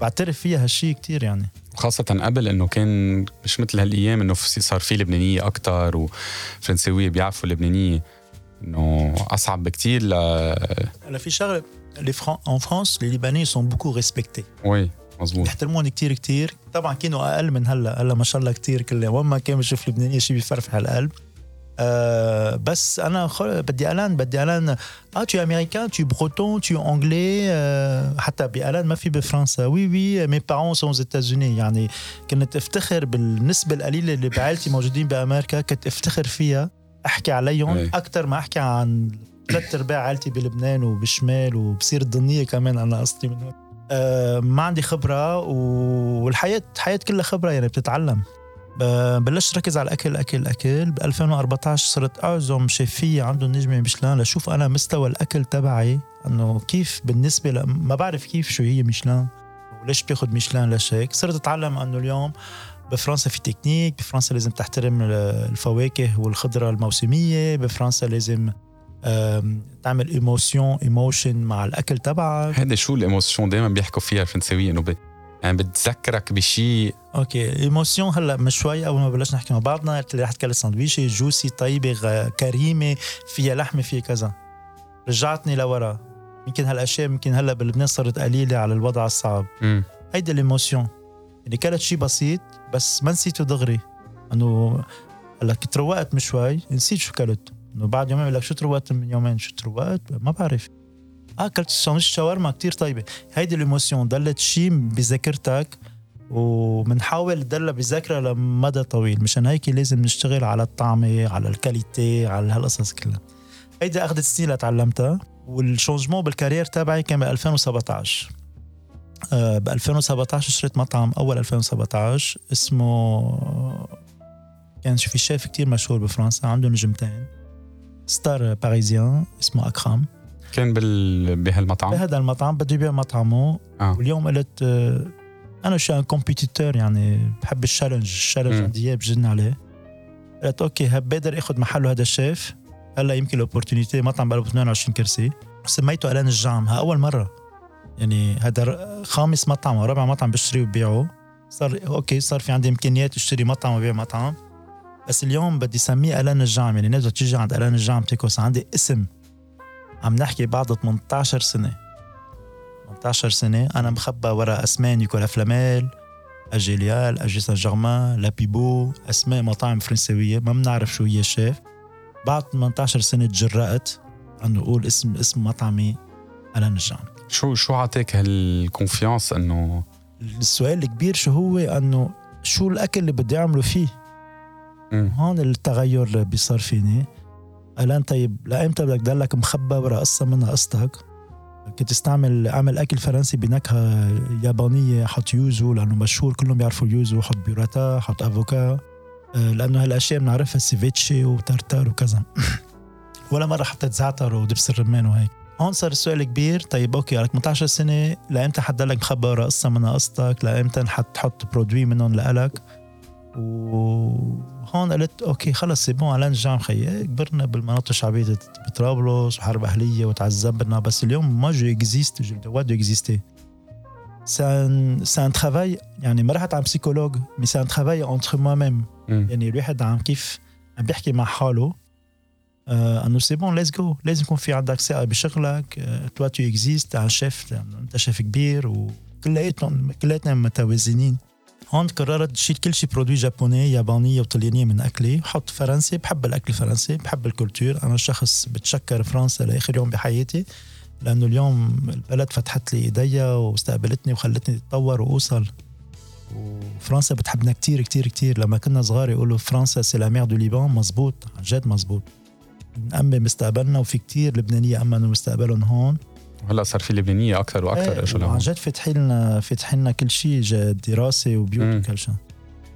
بعترف فيها هالشيء كتير يعني. وخاصة قبل إنه كان مش مثل هالأيام إنه صار في لبنانية أكثر وفرنساوية بيعرفوا اللبنانية انه اصعب بكتير ل هلا في شغله les Fran- en France les Libanais sont beaucoup respectés oui مزبوط بيحترموني كتير كتير طبعا كانوا أقل من هلا هلا ما شاء الله كتير كل وين ما كان بشوف لبنانيه شيء بيفرفح القلب Euh, بس أنا خل... بدي الان بدي الان آه tu es américain tu es breton tu es anglais euh, حتى بالان ما في بفرنسا oui oui mes parents sont aux États-Unis يعني كنت افتخر بالنسبة القليله اللي بعائلتي موجودين بامريكا كنت افتخر فيها أحكي عليهم أي. أكثر ما أحكي عن ثلاث أرباع عائلتي بلبنان وبالشمال وبصير الضنيه كمان أنا قصدي من هون. آه ما عندي خبرة والحياة الحياة كلها خبرة يعني بتتعلم. بلشت ركز على الأكل اكل اكل ب 2014 صرت أعزم شيفيه عندهم نجمة ميشلان لشوف أنا مستوى الأكل تبعي. إنه كيف بالنسبة ل... ما بعرف كيف شو هي ميشلان وليش بياخذ ميشلان لشيك صرت أتعلم إنه اليوم بفرنسا في تكنيك بفرنسا لازم تحترم ال- الفواكه والخضرة الموسمية بفرنسا لازم تعمل emotion emotion مع الأكل تبعك. هيدا شو ال emotion دائما بيحكوا فيها الفرنساوية؟ إنه. يعني بتذكرك بشيء okay émotion هلأ من شوي أول ما بلشنا نحكي مع بعضنا قلت لي رح تكلم سندويشه juicy طيبة كريمة فيها لحمة فيها كذا. رجعتني لورا. يمكن هالأشياء يمكن هلأ بلبنان صارت قليلة على الوضع الصعب. مم. هيدي ال émotion يعني كانت شيء بسيط بس ما نسيته دغري. انه هلا كنت روقت من شوي نسيت شو كلت انه بعد يومين بقول لك شو تروقت من يومين؟ شو تروقت؟ ما بعرف. اكلت ساندويتش شاورما كتير طيبة. هيدي ال émotion ضلت شيء بذاكرتك وبنحاول نضلها بذاكرة لمدى طويل. مشان هيك لازم نشتغل على الطعمة على ال qualité على هالقصص كلها. هيدي أخذت سنين لتعلمتها وال changement بال carrière تبعي كان ب 2017 آه، ب 2017 شريت مطعم أول 2017 اسمه كان في شيف كتير مشهور بفرنسا عنده نجمتين star parisien اسمه اكرام كان بال... بهالمطعم بهذا المطعم بده يبيع مطعمه. آه. واليوم قلت آه، أنا شو compétiteur يعني بحب ال challenge ال challenge. عندي اياه بجن عليه. قلت okay بقدر آخذ محله هذا الشيف. هلأ يمكن ال opportunité مطعم بقاله 28 كرسي. سميته ألان الجعم ها أول مرة. يعني هذا خامس مطعم أو رابع مطعم بشتريه وببيعه صار okay صار في عندي إمكانيات اشتري مطعم وبيع مطعم. بس اليوم بدي سميه ألان الجعم. يعني الناس تيجي عند ألان الجعم تيكوس عندي اسم عم نحكي بعد 18 سنة. 18 سنة أنا مخبى ورا اسماء Nicolas Flamel AG Les Halles AG Saint-Germain L'Apibo أسماء مطاعم فرنساويه ما بنعرف شو هي الشيف. بعد 18 سنة تجرأت انه أقول اسم اسم مطعمي ألان الجعم. شو شو عطاك هال confiance إنه السؤال الكبير شو هو؟ إنه شو الأكل اللي بدي أعمله فيه؟ مم. هون التغير اللي بيصير فيني. ألان طيب لايمتى بدك تضلك مخبى ورا قصة منها قصتك؟ كنت استعمل أعمل أكل فرنسي بنكهه يابانية حط yuzu لأنه مشهور كلهم بيعرفوا ال yuzu حط بيوراتا حط avocat. آه، لأنه هالأشياء بنعرفها ceviche و tartare وكذا. ولا مرة حطيت زعتر ودبس الرمان وهيك. هون صار السؤال كبير. طيب okay على 18 سنة. لايمتى حتضلك مخبى ورا قصة منها قصتك؟ لايمتى حتحط produits منهم لإلك؟ وهون قلت okay خلص c'est bon allez نرجع خيي. كبرنا بالمناطق الشعبية بطرابلس وحرب أهلية وتعذبنا. بس اليوم mais j'existe je dois exister. ça c'est un travail يعني ما رحت عند psychologue mais c'est un travail entre moi-même. يعني الواحد عم كيف عم بيحكي مع حاله. انه c'est bon let's go لازم يكون في عندك ثقه بشغلك toi tu existes عن شيف انت شيف كبير وكلياتهم كلياتنا متوازنين هون قررت شيل كل شيء produits japonais يابانية وطليانية من أكلي حط فرنسي بحب الأكل الفرنسي بحب ال culture أنا شخص بتشكر فرنسا لآخر يوم بحياتي لأنه اليوم البلد فتحت لي إيديا واستقبلتني وخلتني أتطور وأوصل وفرنسا بتحبنا كتير كتير كتير لما كنا صغار يقولوا فرنسا c'est la mère du Liban مزبوط عن جد مزبوط نأمن مستقبلنا وفي كتير لبنانية أمنوا مستقبلهم هون. هلا صار في لبنانية أكثر وأكثر اجوا لهون جد فاتحين لنا فاتحين لنا كل شيء دراسة وبيوت. وكل شيء.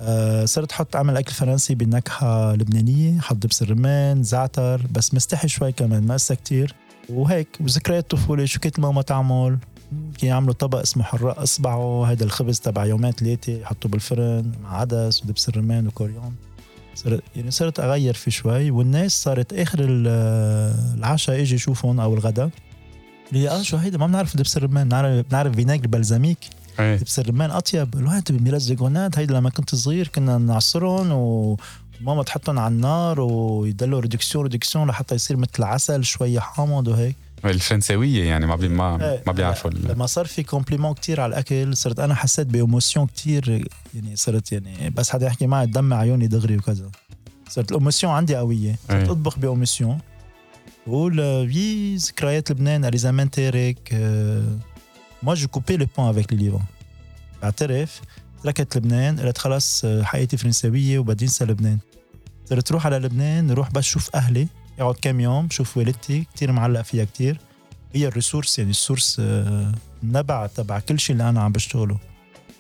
آه صرت حط اعمل أكل فرنسي بنكهة لبنانية حط دبس الرمان زعتر بس مستحي شوي كمان ما هسه كتير. وهيك وذكريات طفولة شو كنت ماما تعمل؟ كان يعملوا طبق اسمه حراق أصبعه هذا الخبز تبع يومين ثلاثة يحطوه بالفرن مع عدس ودبس الرمان وكوريون. صرت يعني صرت أغير في شوي والناس صارت آخر ال- العشاء أجي يشوفهم أو الغداء. اللي آه شو هيدا؟ ما بنعرف دبس الرمان. بنعرف بنعرف vinaigre balsamique إيه. دبس الرمان أطيب. الواحد ب mélasse grenade هيدا لما كنت صغير كنا نعصرهم و ماما تحطهم على النار ويدلوا réduction réduction لحتى يصير مثل عسل شوي حامض وهيك. الفرنساويه يعني ما بي ما, ما بيعرفوا لما صار في compliments كتير على الاكل صرت أنا حسيت ب émotion كتير يعني صرت يعني بس حدا يحكي معي دمع عيوني دغري وكذا صرت ال émotion عندي قويه صرت. اطبخ ب émotion بقول oui ذكريات لبنان اليزامين تارك mais j'ai coupé le pont avec lui بعترف تركت لبنان قلت خلص آه، حياتي فرنساويه وبدي انسى لبنان صرت روح على لبنان روح بس شوف أهلي اقعد كم يوم شوف والدتي كتير معلق فيها كتير. هي ال ressource يعني ال source آه، النبع تبع كل شيء اللي أنا عم بشتغله.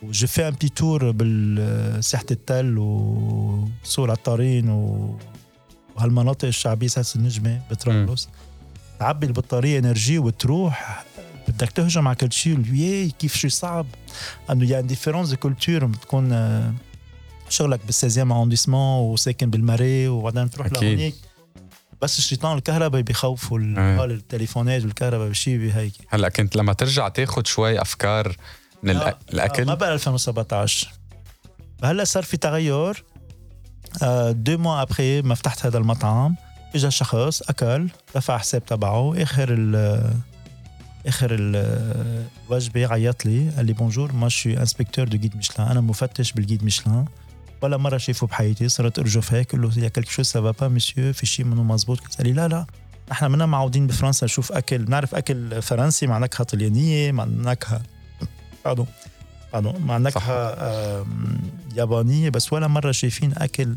و je fais un petit tour بالساحة التل وسور عطارين و- وهالمناطق الشعبية ساحة النجمة بطرابلس. تعبي البطارية énergie وتروح بدك تهجم على كل شيء ياي كيف شيء صعب. إنه يعني différence de culture بتكون آه، شغلك بال 16 arrondissement وساكن بالماري وبعدين تروح. لهونيك. بس الشيطان الكهرباء بيخوفوا إيه. هال التليفونات والكهرباء بشيء هيك هلا كنت لما ترجع تاخذ شوي أفكار من آه، الأكل؟ آه، ما بقى 2017 هلأ صار في تغير. آه، deux mois après ما فتحت هذا المطعم اجى شخص أكل دفع حساب تبعه آخر ال آخر ال- الوجبه عيط لي قال لي bonjour moi je suis inspecteur du guide ميشلان أنا مفتش بال guide ميشلان ولا مرة شايفه بحياتي صرت ارجف هيك قل له y a quelque chose ça va pas monsieur في شيء منه مزبوط؟ قال لي لا لا نحن منا معودين بفرنسا نشوف أكل بنعرف أكل فرنسي مع نكهه طليانيه مع نكهه pardon مع نكهه يابانية بس ولا مرة شايفين أكل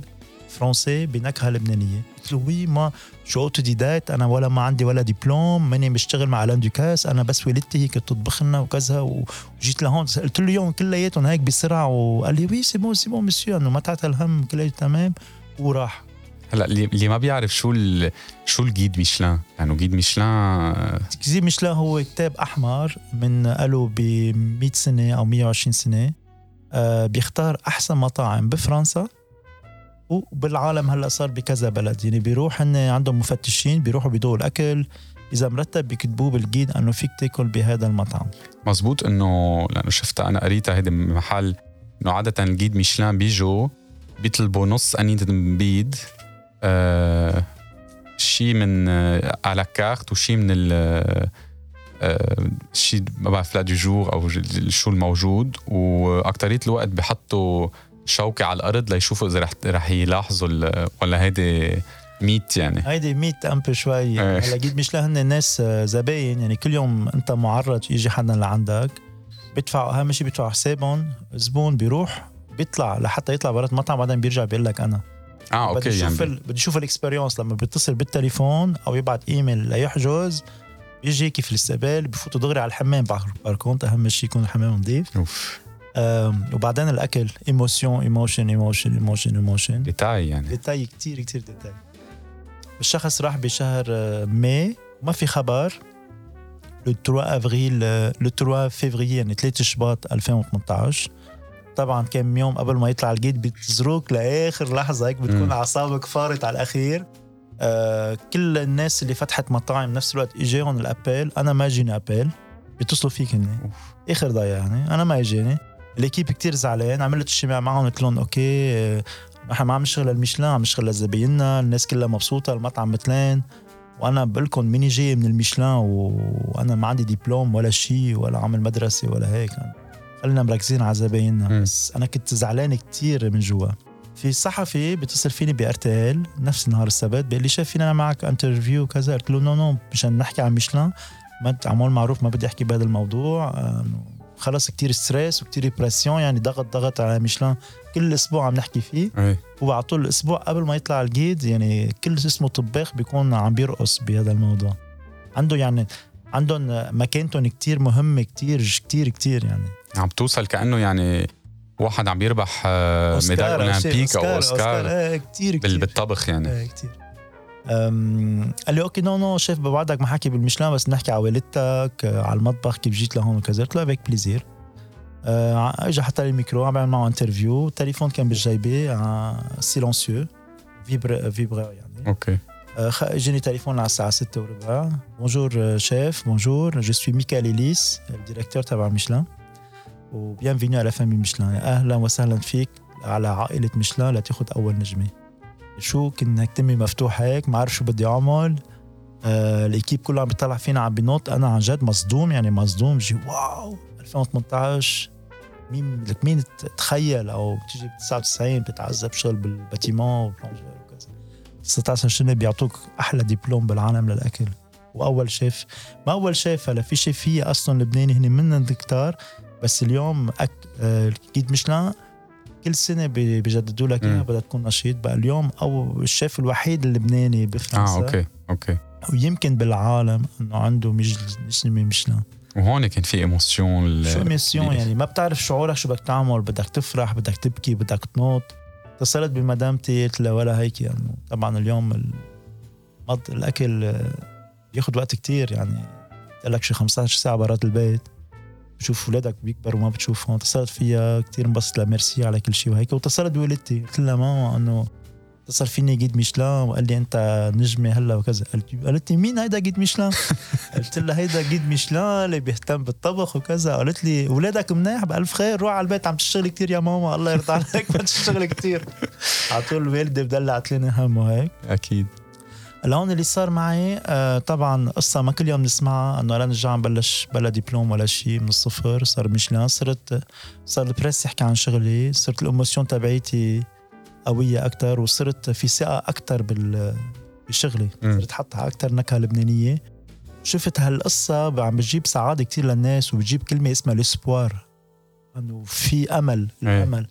فرنسي بنكهه لبنانيه قلت له oui mais je suis autodidacte أنا ولا ما عندي ولا دبلوم ماني بشتغل مع الان دوكاس أنا بس والدتي هي كانت تطبخ لنا وكذا وجيت لهون قلت له يوم كلياتهم هيك بسرعة وقال لي oui c'est bon c'est bon monsieur أنه ما تعتل هم كله تمام. وراح. هلأ اللي ما بيعرف شو ال... شو الجيد ميشلان؟ يعني جيد ميشلان آه، كزي ميشلان هو كتاب أحمر من قالوا ب 100 سنة أو 120 سنة آه بيختار أحسن مطاعم بفرنسا. وبالعالم هلا صار بكذا بلد. يعني بيروح هن عندهم مفتشين بيروحوا بيدوقوا الاكل إذا مرتب بيكتبوه بالجيد إنه فيك تاكل بهذا المطعم. مزبوط إنه لأنه شفتها أنا قريتها هيدي محل إنه عادة ال guide ميشلان بيجوا بيطلبوا نص قنينة بيض آه شيء من آه على كارت وشيء من ال آه شيء ما بعرف plat du jour أو شو الموجود. وأكترية الوقت بحطوا شوكة على الأرض ليشوفوا إذا رح رح يلاحظوا ولا هيدي mythe يعني. هيدي mythe امبل شوي. إيه. هلا guide ميشلان هن ناس زباين. يعني كل يوم أنت معرض يجي حدا لعندك بيدفعوا أهم شيء بيدفعوا حسابهم زبون بيروح بيطلع لحتى يطلع برات المطعم بعدين بيرجع بيقول لك أنا. آه بدي OK أشوف يعني. ال... بدي أشوف ال experience لما بيتصل بالتليفون أو يبعت إيميل ليحجز بيجي كيف الاستقبال بفوتوا دغري على الحمام par par contre أهم شيء يكون الحمام نظيف أوف. وبعدين الاكل émotion émotion émotion émotion émotion détail يعني ديتاي كتير كتير détail الشخص راح بشهر ماي ما في خبر le 3 avril le 3 فيفري يعني 3 شباط 2018 طبعا كم يوم قبل ما يطلع ال guide بتزروك لاخر لحظه هيك بتكون. اعصابك فارت على الاخير آه كل الناس اللي فتحت مطاعم نفس الوقت اجاهم ال appel أنا ما اجيني appel بيتصلوا فيك هن اخر ضايع يعني أنا ما اجاني ال équipe كتير زعلان عملت اجتماع معهم قلت لهم OK نحن ما عم نشتغل للميشلان عم نشتغل لزبايننا الناس كلها مبسوطه المطعم مليان وأنا بقول لكم ماني جاي من الميشلان. وأنا ما عندي دبلوم ولا شيء ولا عامل مدرسه ولا هيك خلينا مركزين على زبايننا. بس أنا كنت زعلان كتير من جوا في صحفي بيتصل فيني par tél نفس نهار السبت بيقول لي شايف فينا معك interview وكذا قلت له non non مشان نحكي عن ميشلان ما عمول معروف ما بدي احكي بهذا الموضوع آه، خلص كتير stress وكتير pression يعني ضغط ضغط على ميشلان كل أسبوع عم نحكي فيه. إيه وعلى طول الأسبوع قبل ما يطلع ال guide يعني كل اسمه طباخ بيكون عم بيرقص بهذا الموضوع. عنده يعني عندهم مكانتهم كتير مهمة كتير كتير كتير يعني. عم توصل كأنه يعني واحد عم يربح آه، ميداليه olympique أو أوسكار إيه كتير بال- كتير. بالطبخ يعني. إيه كتير. قال لي OK non non chef بوعدك ما حكي بالمشلان بس نحكي على والدتك آه، على المطبخ كيف جيت لهون وكذا. قلت له avec plaisir آه، اجى حتى لي الميكرو عم بعمل معه interview التليفون كان بالجيبة آه، silencieux vibre vibreur يعني. OK. آه، اجاني تليفون على الساعة 6 وربع. bonjour chef bonjour je suis Michael Ellis ال directeur تبع ميشلان و bienvenue à la famille ميشلان أهلا وسهلا فيك على عائلة ميشلان لتاخذ أول نجمة. شو كنا كتمي مفتوح هيك ما عارف شو بدي أعمل. آه ال équipe كله عم بيطلع فينا عم بينط أنا عن جد مصدوم يعني مصدوم. جي wow 2018 مين لك مين تخيل أو بتيجي ب 99 بتعذب شغل بال bâtiment وكذا. 16 سنة بيعطوك أحلى دبلوم بالعالم للأكل. وأول شيف ما أول شيف هلا في شيفيه أصلا لبناني هن منن كتار بس اليوم أك... آه، guide ميشلان كل سنة بي- بيجددوا لك اياها. بدها تكون نشيط بقى. اليوم أو الشيف الوحيد اللبناني بفرنسا آه OK OK. ويمكن بالعالم إنه عنده مش نجمه ميشلان وهون كان في émotion شو émotion يعني؟ ما بتعرف شعورك شو بدك تعمل بدك تفرح بدك تبكي بدك تنط اتصلت بمدامتي قلت لها ولا هيك يعني. طبعا اليوم. الأكل آه، بياخد وقت كتير يعني. لك شي 15 ساعة برات البيت. بشوف اولادك بيكبروا ما بتشوفهم. اتصلت فيها كتير انبسطت لها ميرسي على كل شيء وهيك. واتصلت بوالدتي. قلت لها ماما إنه اتصل فيني guide ميشلان وقال لي أنت نجمة هلا وكذا. قالت قالت لي مين هيدا guide ميشلان؟ قلت لها هيدا جيد ميشلان اللي بيهتم بالطبخ وكذا. قالت لي اولادك منيح؟ بألف خير. روح على البيت عم تشتغلي كتير يا ماما. الله يرضى عليك ما تشتغلي كتير. على طول الوالده بدلعت لنا هم وهيك. أكيد. لهون اللي صار معي آه طبعا قصة ما كل يوم نسمعها إنه أنا نرجع بلش بلا دبلوم ولا شيء من الصفر صار ميشلان صرت صار البريس يحكي عن شغلي صرت الإموسيون تبعيتي قوية أكتر وصرت في ثقة أكتر بال بشغلي. صرت حطها أكتر نكهة لبنانية شفت هالقصة عم بتجيب سعادة كتير للناس وبتجيب كلمة اسمها ال espoir إنه في أمل إيه. الأمل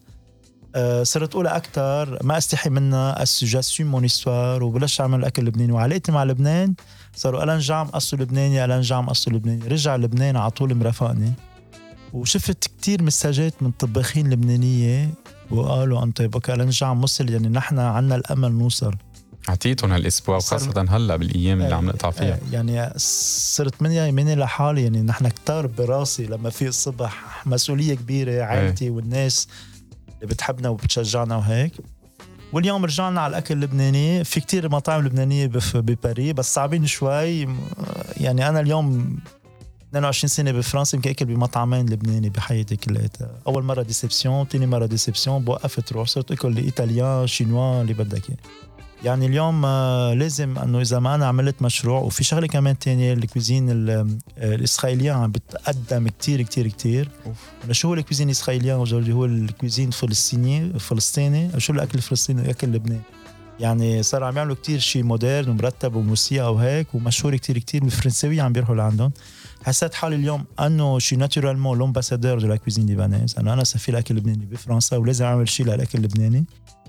صرت اقولها أكثر ما أستحي منها اسجاسيون mon histoire وبلش أعمل أكل لبناني. وعلاقتي مع لبنان صاروا ألان جام اصله لبناني ألان جام اصله لبناني. رجع لبنان على طول مرافقني. وشفت كتير مساجات من طباخين لبنانية وقالوا انت بك ألان جام وصل يعني نحن عنا الأمل نوصل. أعطيتهم هالأسبوع وخاصة هلأ بالأيام اللي عم نقطع فيها. آه، يعني صرت مني يميني لحالي يعني نحن كتار براسي لما في الصبح مسؤولية كبيرة عائلتي والناس. اللي بتحبنا وبتشجعنا وهيك. واليوم رجعنا على الأكل اللبناني. في كتير مطاعم لبنانية بباريس بس صعبين شوي. يعني أنا اليوم 22 سنة بفرنسا يمكن أكل بمطعمين لبناني بحياتي كلياتها. أول مرة déception ثاني مرة déception بوقفت روح صرت أكل italien chinois اللي بدك إياه. يعني اليوم آه، لازم إنه إذا ما أنا عملت مشروع وفي شغلة كمان تانية ال cuisine ال- آه، ال israélienne عم بتقدم كتير كتير كتير. شو هو ال cuisine ال israélienne وجودي هو ال cuisine الفلسطيني فلسطيني شو الأكل الفلسطيني؟ الاكل اللبناني يعني صار عم يعملوا كتير شيء moderne ومرتب وموسيقى وهيك ومشهور كتير كتير. بالفرنساوية عم بيروحوا لعندهم. حسيت حالي اليوم إنه شي naturellement l'ambassadeur de la cuisine libanaise إنه أنا سفير الاكل اللبناني بفرنسا ولازم أعمل شيء للأكل اللبناني.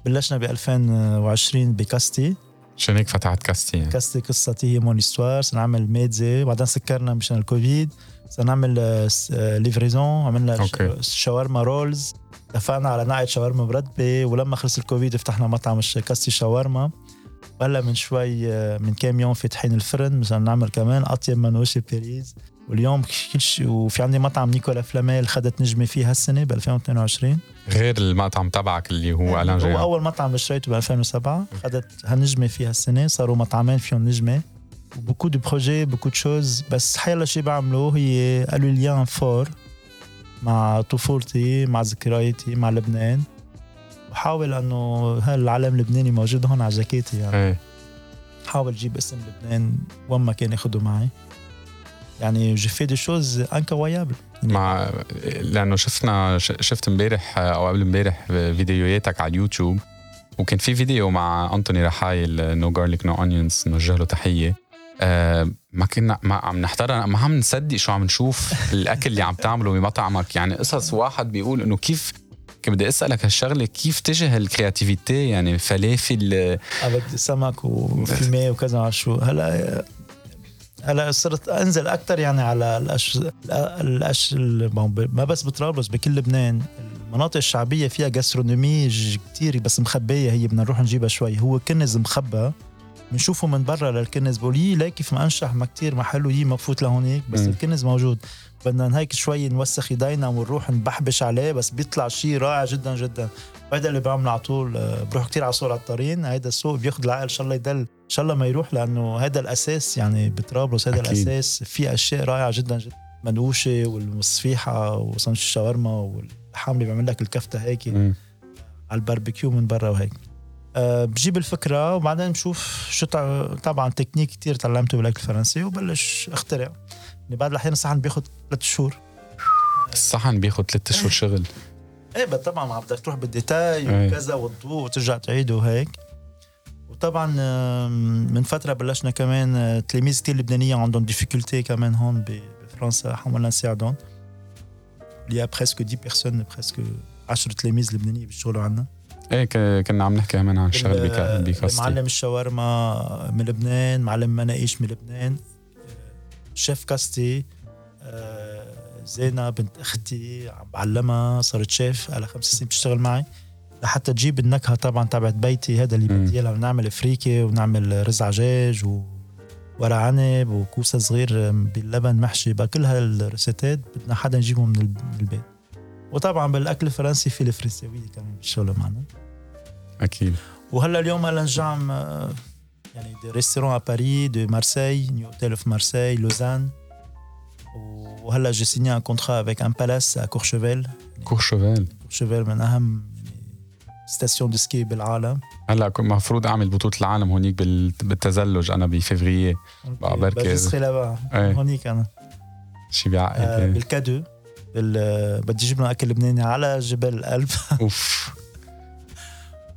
بلشنا ب 2020 بكاستي عشان هيك فتحت Qasti يعني. Qasti قصتي هي mon histoire سنعمل mezzé بعدين سكرنا مشان الكوفيد سنعمل س- آه، livraison عملنا okay. شاورما rolls اتفقنا على نقعة شاورما مرتبة ولما خلص الكوفيد فتحنا مطعم Qasti شاورما هلا من شوي آه، من كام يوم فاتحين الفرن مشان نعمل كمان أطيب منوشي باريس واليوم كل شيء وفي عندي مطعم Nicolas Flamel خدت نجمة فيه هالسنة ب 2022 غير المطعم تبعك اللي هو ألان هو جاي أول مطعم اللي اشتريته ب 2007 خدت هالنجمة فيها السنة صاروا مطعمين فيهم نجمة. beaucoup de projets beaucoup de choses. بس حيلا شيء بعمله هي قالوا lien fort مع طفولتي مع ذكرياتي مع لبنان. بحاول إنه هالعلم اللبناني موجود هون على جاكيتي يعني. إيه. حاول جيب اسم لبنان وين ما كان ياخده معي. يعني j'ai fait des choses incroyables مع لأنه شفنا شفت امبارح أو قبل امبارح فيديوهاتك على اليوتيوب وكان في فيديو مع أنتوني رحايل No Garlic No Onions نوجه له تحيه آه ما كنا ما عم نحضر ما عم نصدق شو عم نشوف الأكل اللي عم تعمله بمطعمك. يعني قصص واحد بيقول إنه كيف كنت بدي أسألك هالشغلة كيف تجي هال creativity يعني فلافل أبيض سمك و fumé وكذا شو هلا هلا صرت انزل أكثر يعني على الأش... الأش... ما بس بطرابلس بكل لبنان. المناطق الشعبية فيها gastronomie كثير بس مخبية هي بدنا نروح نجيبها شوي. هو كنز مخبى. بنشوفه من برا للكنز. بقول ليه كيف ما انشهر ما كتير محله يي ما بفوت لهونيك بس. الكنز موجود. بدنا هيك شوي نوسخ إيدينا ونروح نبحبش عليه بس بيطلع شيء رائع جدا جدا. وهذا اللي بعمله على طول آه، بروح كتير على سوق العطارين هيدا السوق بياخذ العقل إن شاء الله يدل إن شاء الله ما يروح لأنه هذا الأساس يعني بطرابلس. هذا. الأساس في أشياء رائعة جدا جدا. منقوشه والصفيحه وسندويش الشاورما واللحام اللي بيعمل لك الكفتة هيك. على الباربيكيو من برا وهيك. بجيب الفكرة وبعدين بشوف شو. طبعا تكنيك كتير تعلمته بالأكل الفرنسي وبلش اخترع يعني بعد الاحيان الصحن بياخذ ثلاث شهور. الصحن بياخد ثلاث اشهر شغل. إيه بس طبعا ما بدك تروح بال détail إيه. وكذا والضوء وترجع تعيده وهيك. وطبعا من فترة بلشنا كمان آه، تلاميذ كتير لبنانية عندهم difficulté كمان هون بفرنسا. حاولنا نساعدهم. il y a presque 10 personnes presque 10 تلاميذ لبنانية بيشتغلوا عنا. إيه كنا عم نحكي كمان عن الشغل ال- بكا- ب Qasti معلم الشاورما من لبنان معلم مناقيش من لبنان آه، chef Qasti آه، زينة بنت أختي عم بعلمها صارت شيف على خمس سنين بتشتغل معي لحتى تجيب النكهة طبعا تبعت بيتي هذا اللي. بدي إياها ونعمل فريكه ونعمل رز عجاج و ورق عنب وكوسة صغير باللبن محشي بقى كل هالريسيتات بدنا حدا ال- من البيت وطبعا بالأكل الفرنسي في الفرنساويه كمان بيشتغلوا معنا. أكيد. وهلا اليوم هلا نجعم آه، يعني دي ريستورون ا باري دو مارسي نيو اوتيل في مارسي لوزان وهلا جي سيني ان كونترا افيك ان بالاس ا كورشيفيل Courchevel Courchevel من أهم stations de ski بالعالم. هلا كنت مفروض أعمل بطولة العالم هونيك بال- بالتزلج أنا بقى بركي- là-bas إيه. هونيك أنا. شي بيعقد آه إيه. بال cadeau. بال بدي أجيب لنا أكل لبناني على جبل القلب أوف.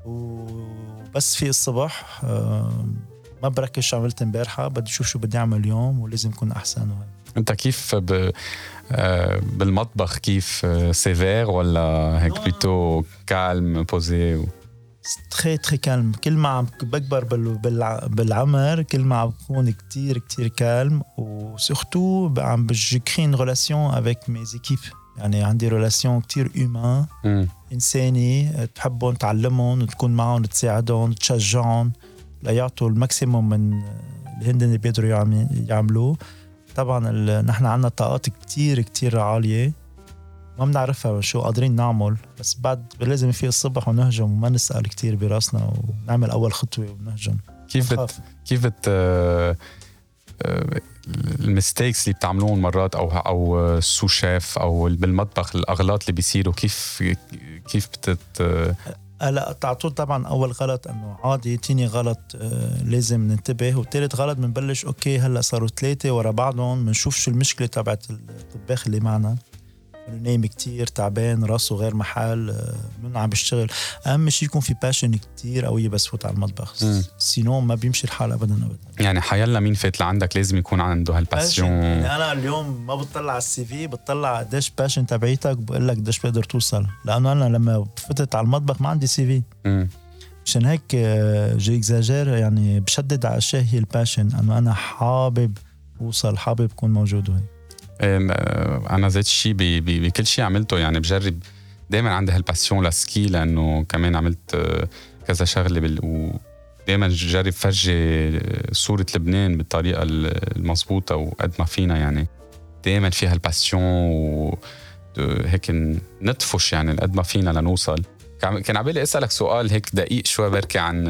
وبس في الصبح آه ما بركز شو عملت امبارحة بدي أشوف شو بدي أعمل اليوم ولازم يكون أحسن. أنت كيف ب... آه، بالمطبخ كيف آه، sévère ولا هيك. plutôt calme posé و... très très calme كل ما عم بكبر بال- بالع- بالعمر كل ما عم بكون كتير كتير calme و surtout عم بج créer une relation avec mes équipes يعني عندي relation كتير humaine. انساني تحبهم تعلمهم وتكون معهم تساعدهم تشجعهم ليعطوا ال maximum من اللي هن اللي بيقدروا يعم- يعملوه طبعا نحن عنا طاقات كتير كتير عالية ما بنعرفها شو قادرين نعمل بس بعد لازم في الصبح ونهجم وما نسأل كتير براسنا ونعمل أول خطوة ونهجم. كيف بت... كيف بت آه، آه، ال mistakes اللي بتعملوهم مرات أو أو ال sous-chef أو بالمطبخ الأغلاط اللي بيصيروا كيف كيف بتت هلا عطول طبعا أول غلط إنه عادي تاني غلط آه لازم ننتبه. وثالث غلط بنبلش okay هلأ صاروا ثلاثة ورا بعضهم بنشوف شو المشكلة تبعت الطباخ اللي معنا. نايم كتير تعبان راسه غير محل آه، منه عم بيشتغل. أهم شيء يكون في passion كتير قوية بس فوت على المطبخ. sinon ما بيمشي الحال ابدا ابدا. يعني حيلا مين فات لعندك لازم يكون عنده. هال passion يعني أنا اليوم ما بطلع على ال CV بطلع قديش passion تبعيتك بقول لك قديش بقدر توصل. لأنه أنا لما فتت على المطبخ ما عندي C في. مشان هيك آه، j'exagère يعني بشدد على اشياء هي ال passion أنه أنا حابب أوصل حابب أكون موجود وهيك أنا ذات الشيء بكل شيء عملته يعني بجرب. دائما عندي هال passion للسكي لأنه كمان عملت آه، كذا شغلة بال ودائما جرب فرجي صورة لبنان بالطريقة المضبوطة وقد ما فينا يعني دائما فيها ال passion و هيك نطفش يعني قد ما فينا لنوصل. كان كان عبالي أسألك سؤال هيك دقيق شوي بركي عن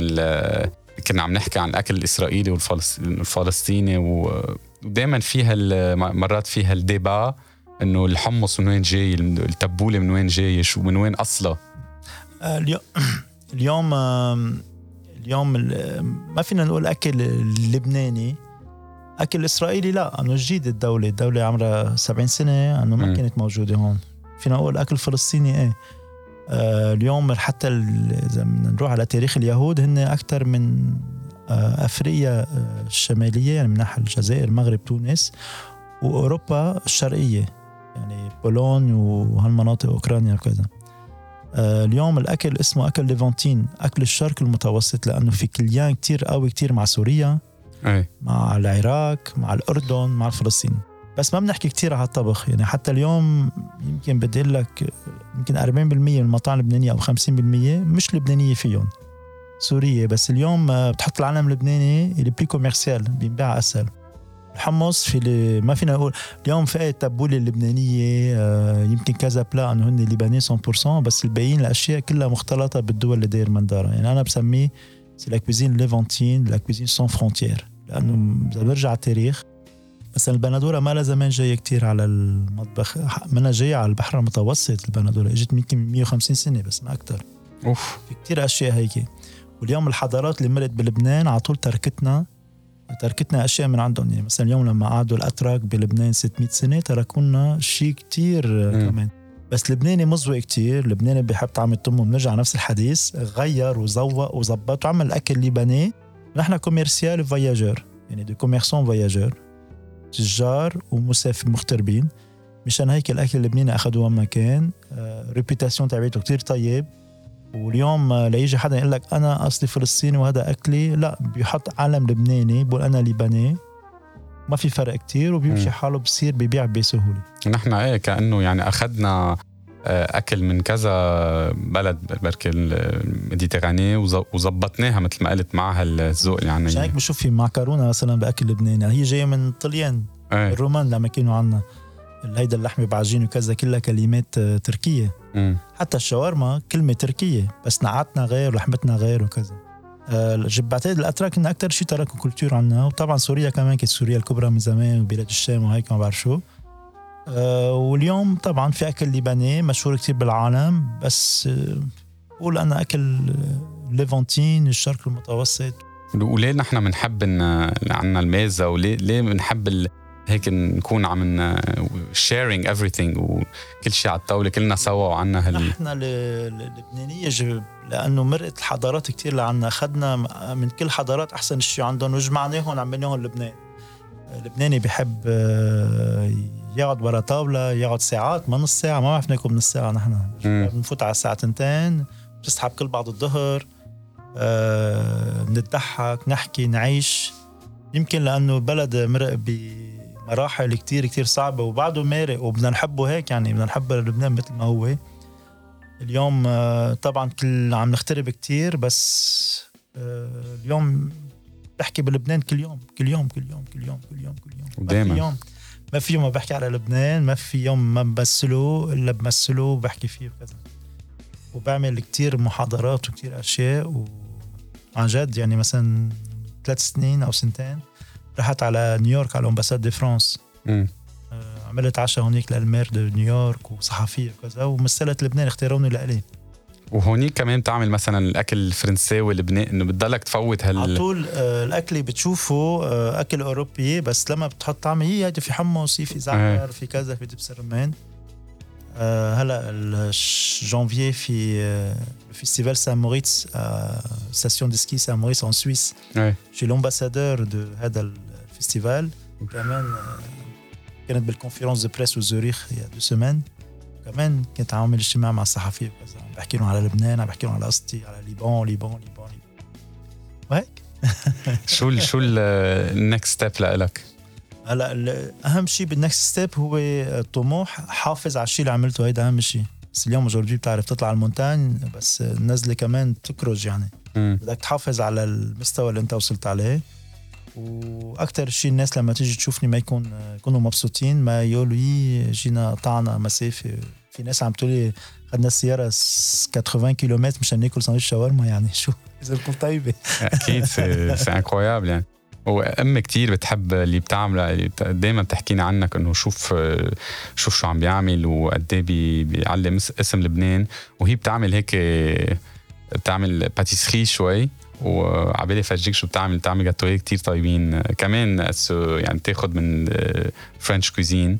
كنا عم نحكي عن الأكل الإسرائيلي والفلس- والفلسطيني ودائما فيها مرات فيها الديبا إنه الحمص من وين جاي التبولة من وين جاي شو من وين أصلها؟ آه، اليوم اليوم ما فينا نقول أكل لبناني أكل إسرائيلي لا أنه جديد الدولة. الدولة عمرها 70 سنة أنه ما. كانت موجودة هون. فينا نقول أكل فلسطيني إيه. اليوم حتى إذا نروح على تاريخ اليهود هن أكثر من آه، أفريقيا آه، الشمالية يعني من ناحية الجزائر المغرب تونس وأوروبا الشرقية يعني بولون وهالمناطق أوكرانيا وكذا. آه، اليوم الأكل اسمه أكل ليفانتين أكل الشرق المتوسط لأنه في كليان كتير قوي كتير مع سوريا إيه مع العراق مع الأردن مع فلسطين بس ما بنحكي كتير على الطبخ يعني حتى اليوم يمكن بدي أقول لك يمكن 40% من المطاعم اللبنانيه أو 50% مش لبنانية فيهم سورية بس اليوم بتحط العلم اللبناني اللي plus commercial بينباع أسهل. الحمص في اللي ما فينا نقول اليوم في التبوله اللبنانية آه، يمكن كذا بلا إنه هن لبناني 100% بس الباقيين الأشياء كلها مختلطة بالدول اللي داير مندارة يعني أنا بسميه c'est la cuisine levantine la cuisine sans frontières لأنه إذا برجع التاريخ مثلا البندورة ما لها زمان جاية كثير على المطبخ. منها جاية على البحر المتوسط البندورة. إجت يمكن 150 سنة بس ما أكثر أوف. في كثير أشياء هيك واليوم الحضارات اللي مرت بلبنان على طول تركتنا تركتنا أشياء من عندهم. يعني مثلا اليوم لما قعدوا الأتراك بلبنان 600 سنة تركوا لنا شيء كثير كمان. بس لبناني مزوق كتير. لبناني بيحب طعم التم بنرجع نفس الحديث. غير وزوق وظبط. وعمل أكل لبناني. نحن commercial voyageur يعني des commerçants voyageurs تجار ومسافر مغتربين. مشان هيك الأكل اللبناني اخذوه وين ما كان réputation تبعته كتير طيب. واليوم ليجي حدا يقول لك أنا أصلي فلسطيني وهذا أكلي لا بيحط علم لبناني بقول أنا لبناني ما في فرق كتير وبيمشي حاله بصير ببيع بسهولة. نحن إيه كأنه يعني أخذنا آه، أكل من كذا بلد بركي ال Méditerranée وظبطناها مثل ما قلت معها الذوق يعني مشان هيك بشوف في معكرونه مثلا بأكل لبناني؟ هي جاية من طليان إيه. الرومان لما كانوا عنا هيدا اللحمة بعجين وكذا كلها كلمات آه، تركية. مم. حتى الشاورما كلمة تركية بس نعاتنا غير ولحمتنا غير وكذا. آه، بعتقد الأتراك انه أكثر شيء تركوا culture عنا وطبعا سوريا كمان كانت سوريا الكبرى من زمان وبلاد الشام وهيك ما بعرف شو. واليوم طبعا في أكل لبناني مشهور كتير بالعالم بس آه، بقول أنا أكل آه، ليفانتين الشرق المتوسط. وليه نحن بنحب إن عنا الميزة؟ وليه ليه بنحب ال... هيك نكون عم شيرينج everything وكل شيء على الطاولة كلنا سوا وعنا هال. نحن ال- ال- اللبنانية جب لأنه مرقت الحضارات كتير لعنا. أخذنا من كل حضارات أحسن شيء عندهم وجمعناهم عملناهم لبنان. اللبناني بيحب آه، يقعد ورا طاولة يقعد ساعات ما نص ساعة ما بعرف ناكل نص ساعة نحن. بنفوت على الساعة تنتين بنسحب كل بعض الظهر آه، نضحك نحكي نعيش يمكن لأنه البلد مرق بمراحل كتير كتير صعبة وبعده مارق وبدنا نحبه هيك يعني بدنا نحب لبنان مثل ما هو اليوم آه، طبعا كل عم نغترب كتير بس آه، اليوم بحكي بلبنان كل يوم كل يوم كل يوم كل يوم كل يوم كل يوم ما ودايماً. في يوم ما في يوم ما بحكي على لبنان ما في يوم ما بمثله إلا بمثله وبحكي فيه وكذا. وبعمل كتير محاضرات وكتير أشياء وعن جد يعني مثلا ثلاث سنين أو سنتين رحت على نيويورك على ال ambassade de France. آه، عملت عشاء هونيك لل maire de New York وصحفية وكذا ومثلت لبنان اختاروني لإلي. وهونيك كمان بتعمل مثلا الأكل الفرنساوي اللبناني إنه بتضلك تفوت على هال طول آه، الأكل اللي بتشوفه آه، أكل أوروبي بس لما بتحط طعم هي هيدي في حمص في زعتر في كذا في دبس الرمان. آه، هلأ جانفيي في آه، festival Saint-Moritz station de ski Saint-Moritz en Suisse إيه. je l'ambassadeur de هذا ال festival. كمان آه، كانت بال conférence de presse وزوريخ y a deux semaines كمان كنت عامل اجتماع مع الصحفيه وكذا عم بحكي لهم على لبنان عم بحكي لهم على قصتي على Liban Liban Liban Liban. وهيك. شو ال شو ال next step لإلك؟ هلا أهم شيء بال next step هو الطموح حافظ على الشيء اللي عملته. هيدا أهم شيء بس اليوم جورجي بتعرف تطلع على ال montagne بس النزلة كمان تكرج يعني. بدك تحافظ على المستوى اللي أنت وصلت عليه. وأكثر شيء الناس لما تيجي تشوفني ما يكون يكونوا مبسوطين ما يقولوا يي جينا قطعنا مسافه في ناس عم تقولي خدنا السيارة س- 80 كيلومتر مشان ناكل سندويش شاورما يعني شو؟ إذا بتكون طيبة. أكيد c'est incroyable يعني. وامي كتير بتحب اللي بتعمله دائما بتحكينا عنك إنه شوف شوف شو عم بيعمل وقد إيه بي- بيعلم اس- اسم لبنان. وهي بتعمل هيك بتعمل pâtisserie شوي. وعبالي فرجيك شو بتعمل بتعمل جاتوية كتير طيبين. كمان أسو- يعني بتاخد من French cuisine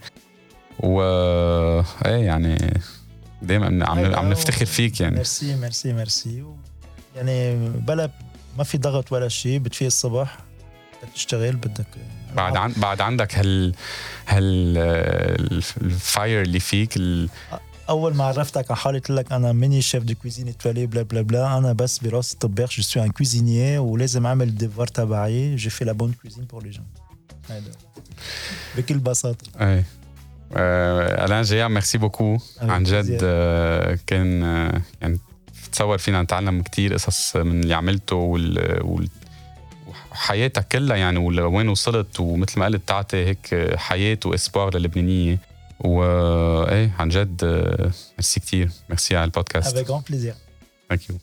و إيه يعني دائما عم. عم نفتخر فيك يعني. merci merci merci. يعني بلا ما في ضغط ولا شيء بتفيق الصبح. بدك تشتغل بدك بعد عن بعد عندك هال هال ال fire اللي فيك ال... أول ما عرفتك على حالي قلت لك أنا ماني chef de cuisine étoilé بلا بلا بلا. أنا بس براسي طباخ je suis un cuisinier ولازم أعمل ال devoir تبعي. je fais la bonne cuisine pour les gens هيدا. بكل بساطة. إيه آه، Alan Geaam merci beaucoup عن جد. آه، كان آه، يعني بتصور فينا نتعلم كتير قصص من اللي عملته وال, وال... وحياتك كلها يعني وين وصلت ومثل ما قلت تعطي هيك حياة و espoir للبنانية. Et, euh, عن جد, euh, merci à toi. Merci à ال podcast. Avec grand plaisir. Merci.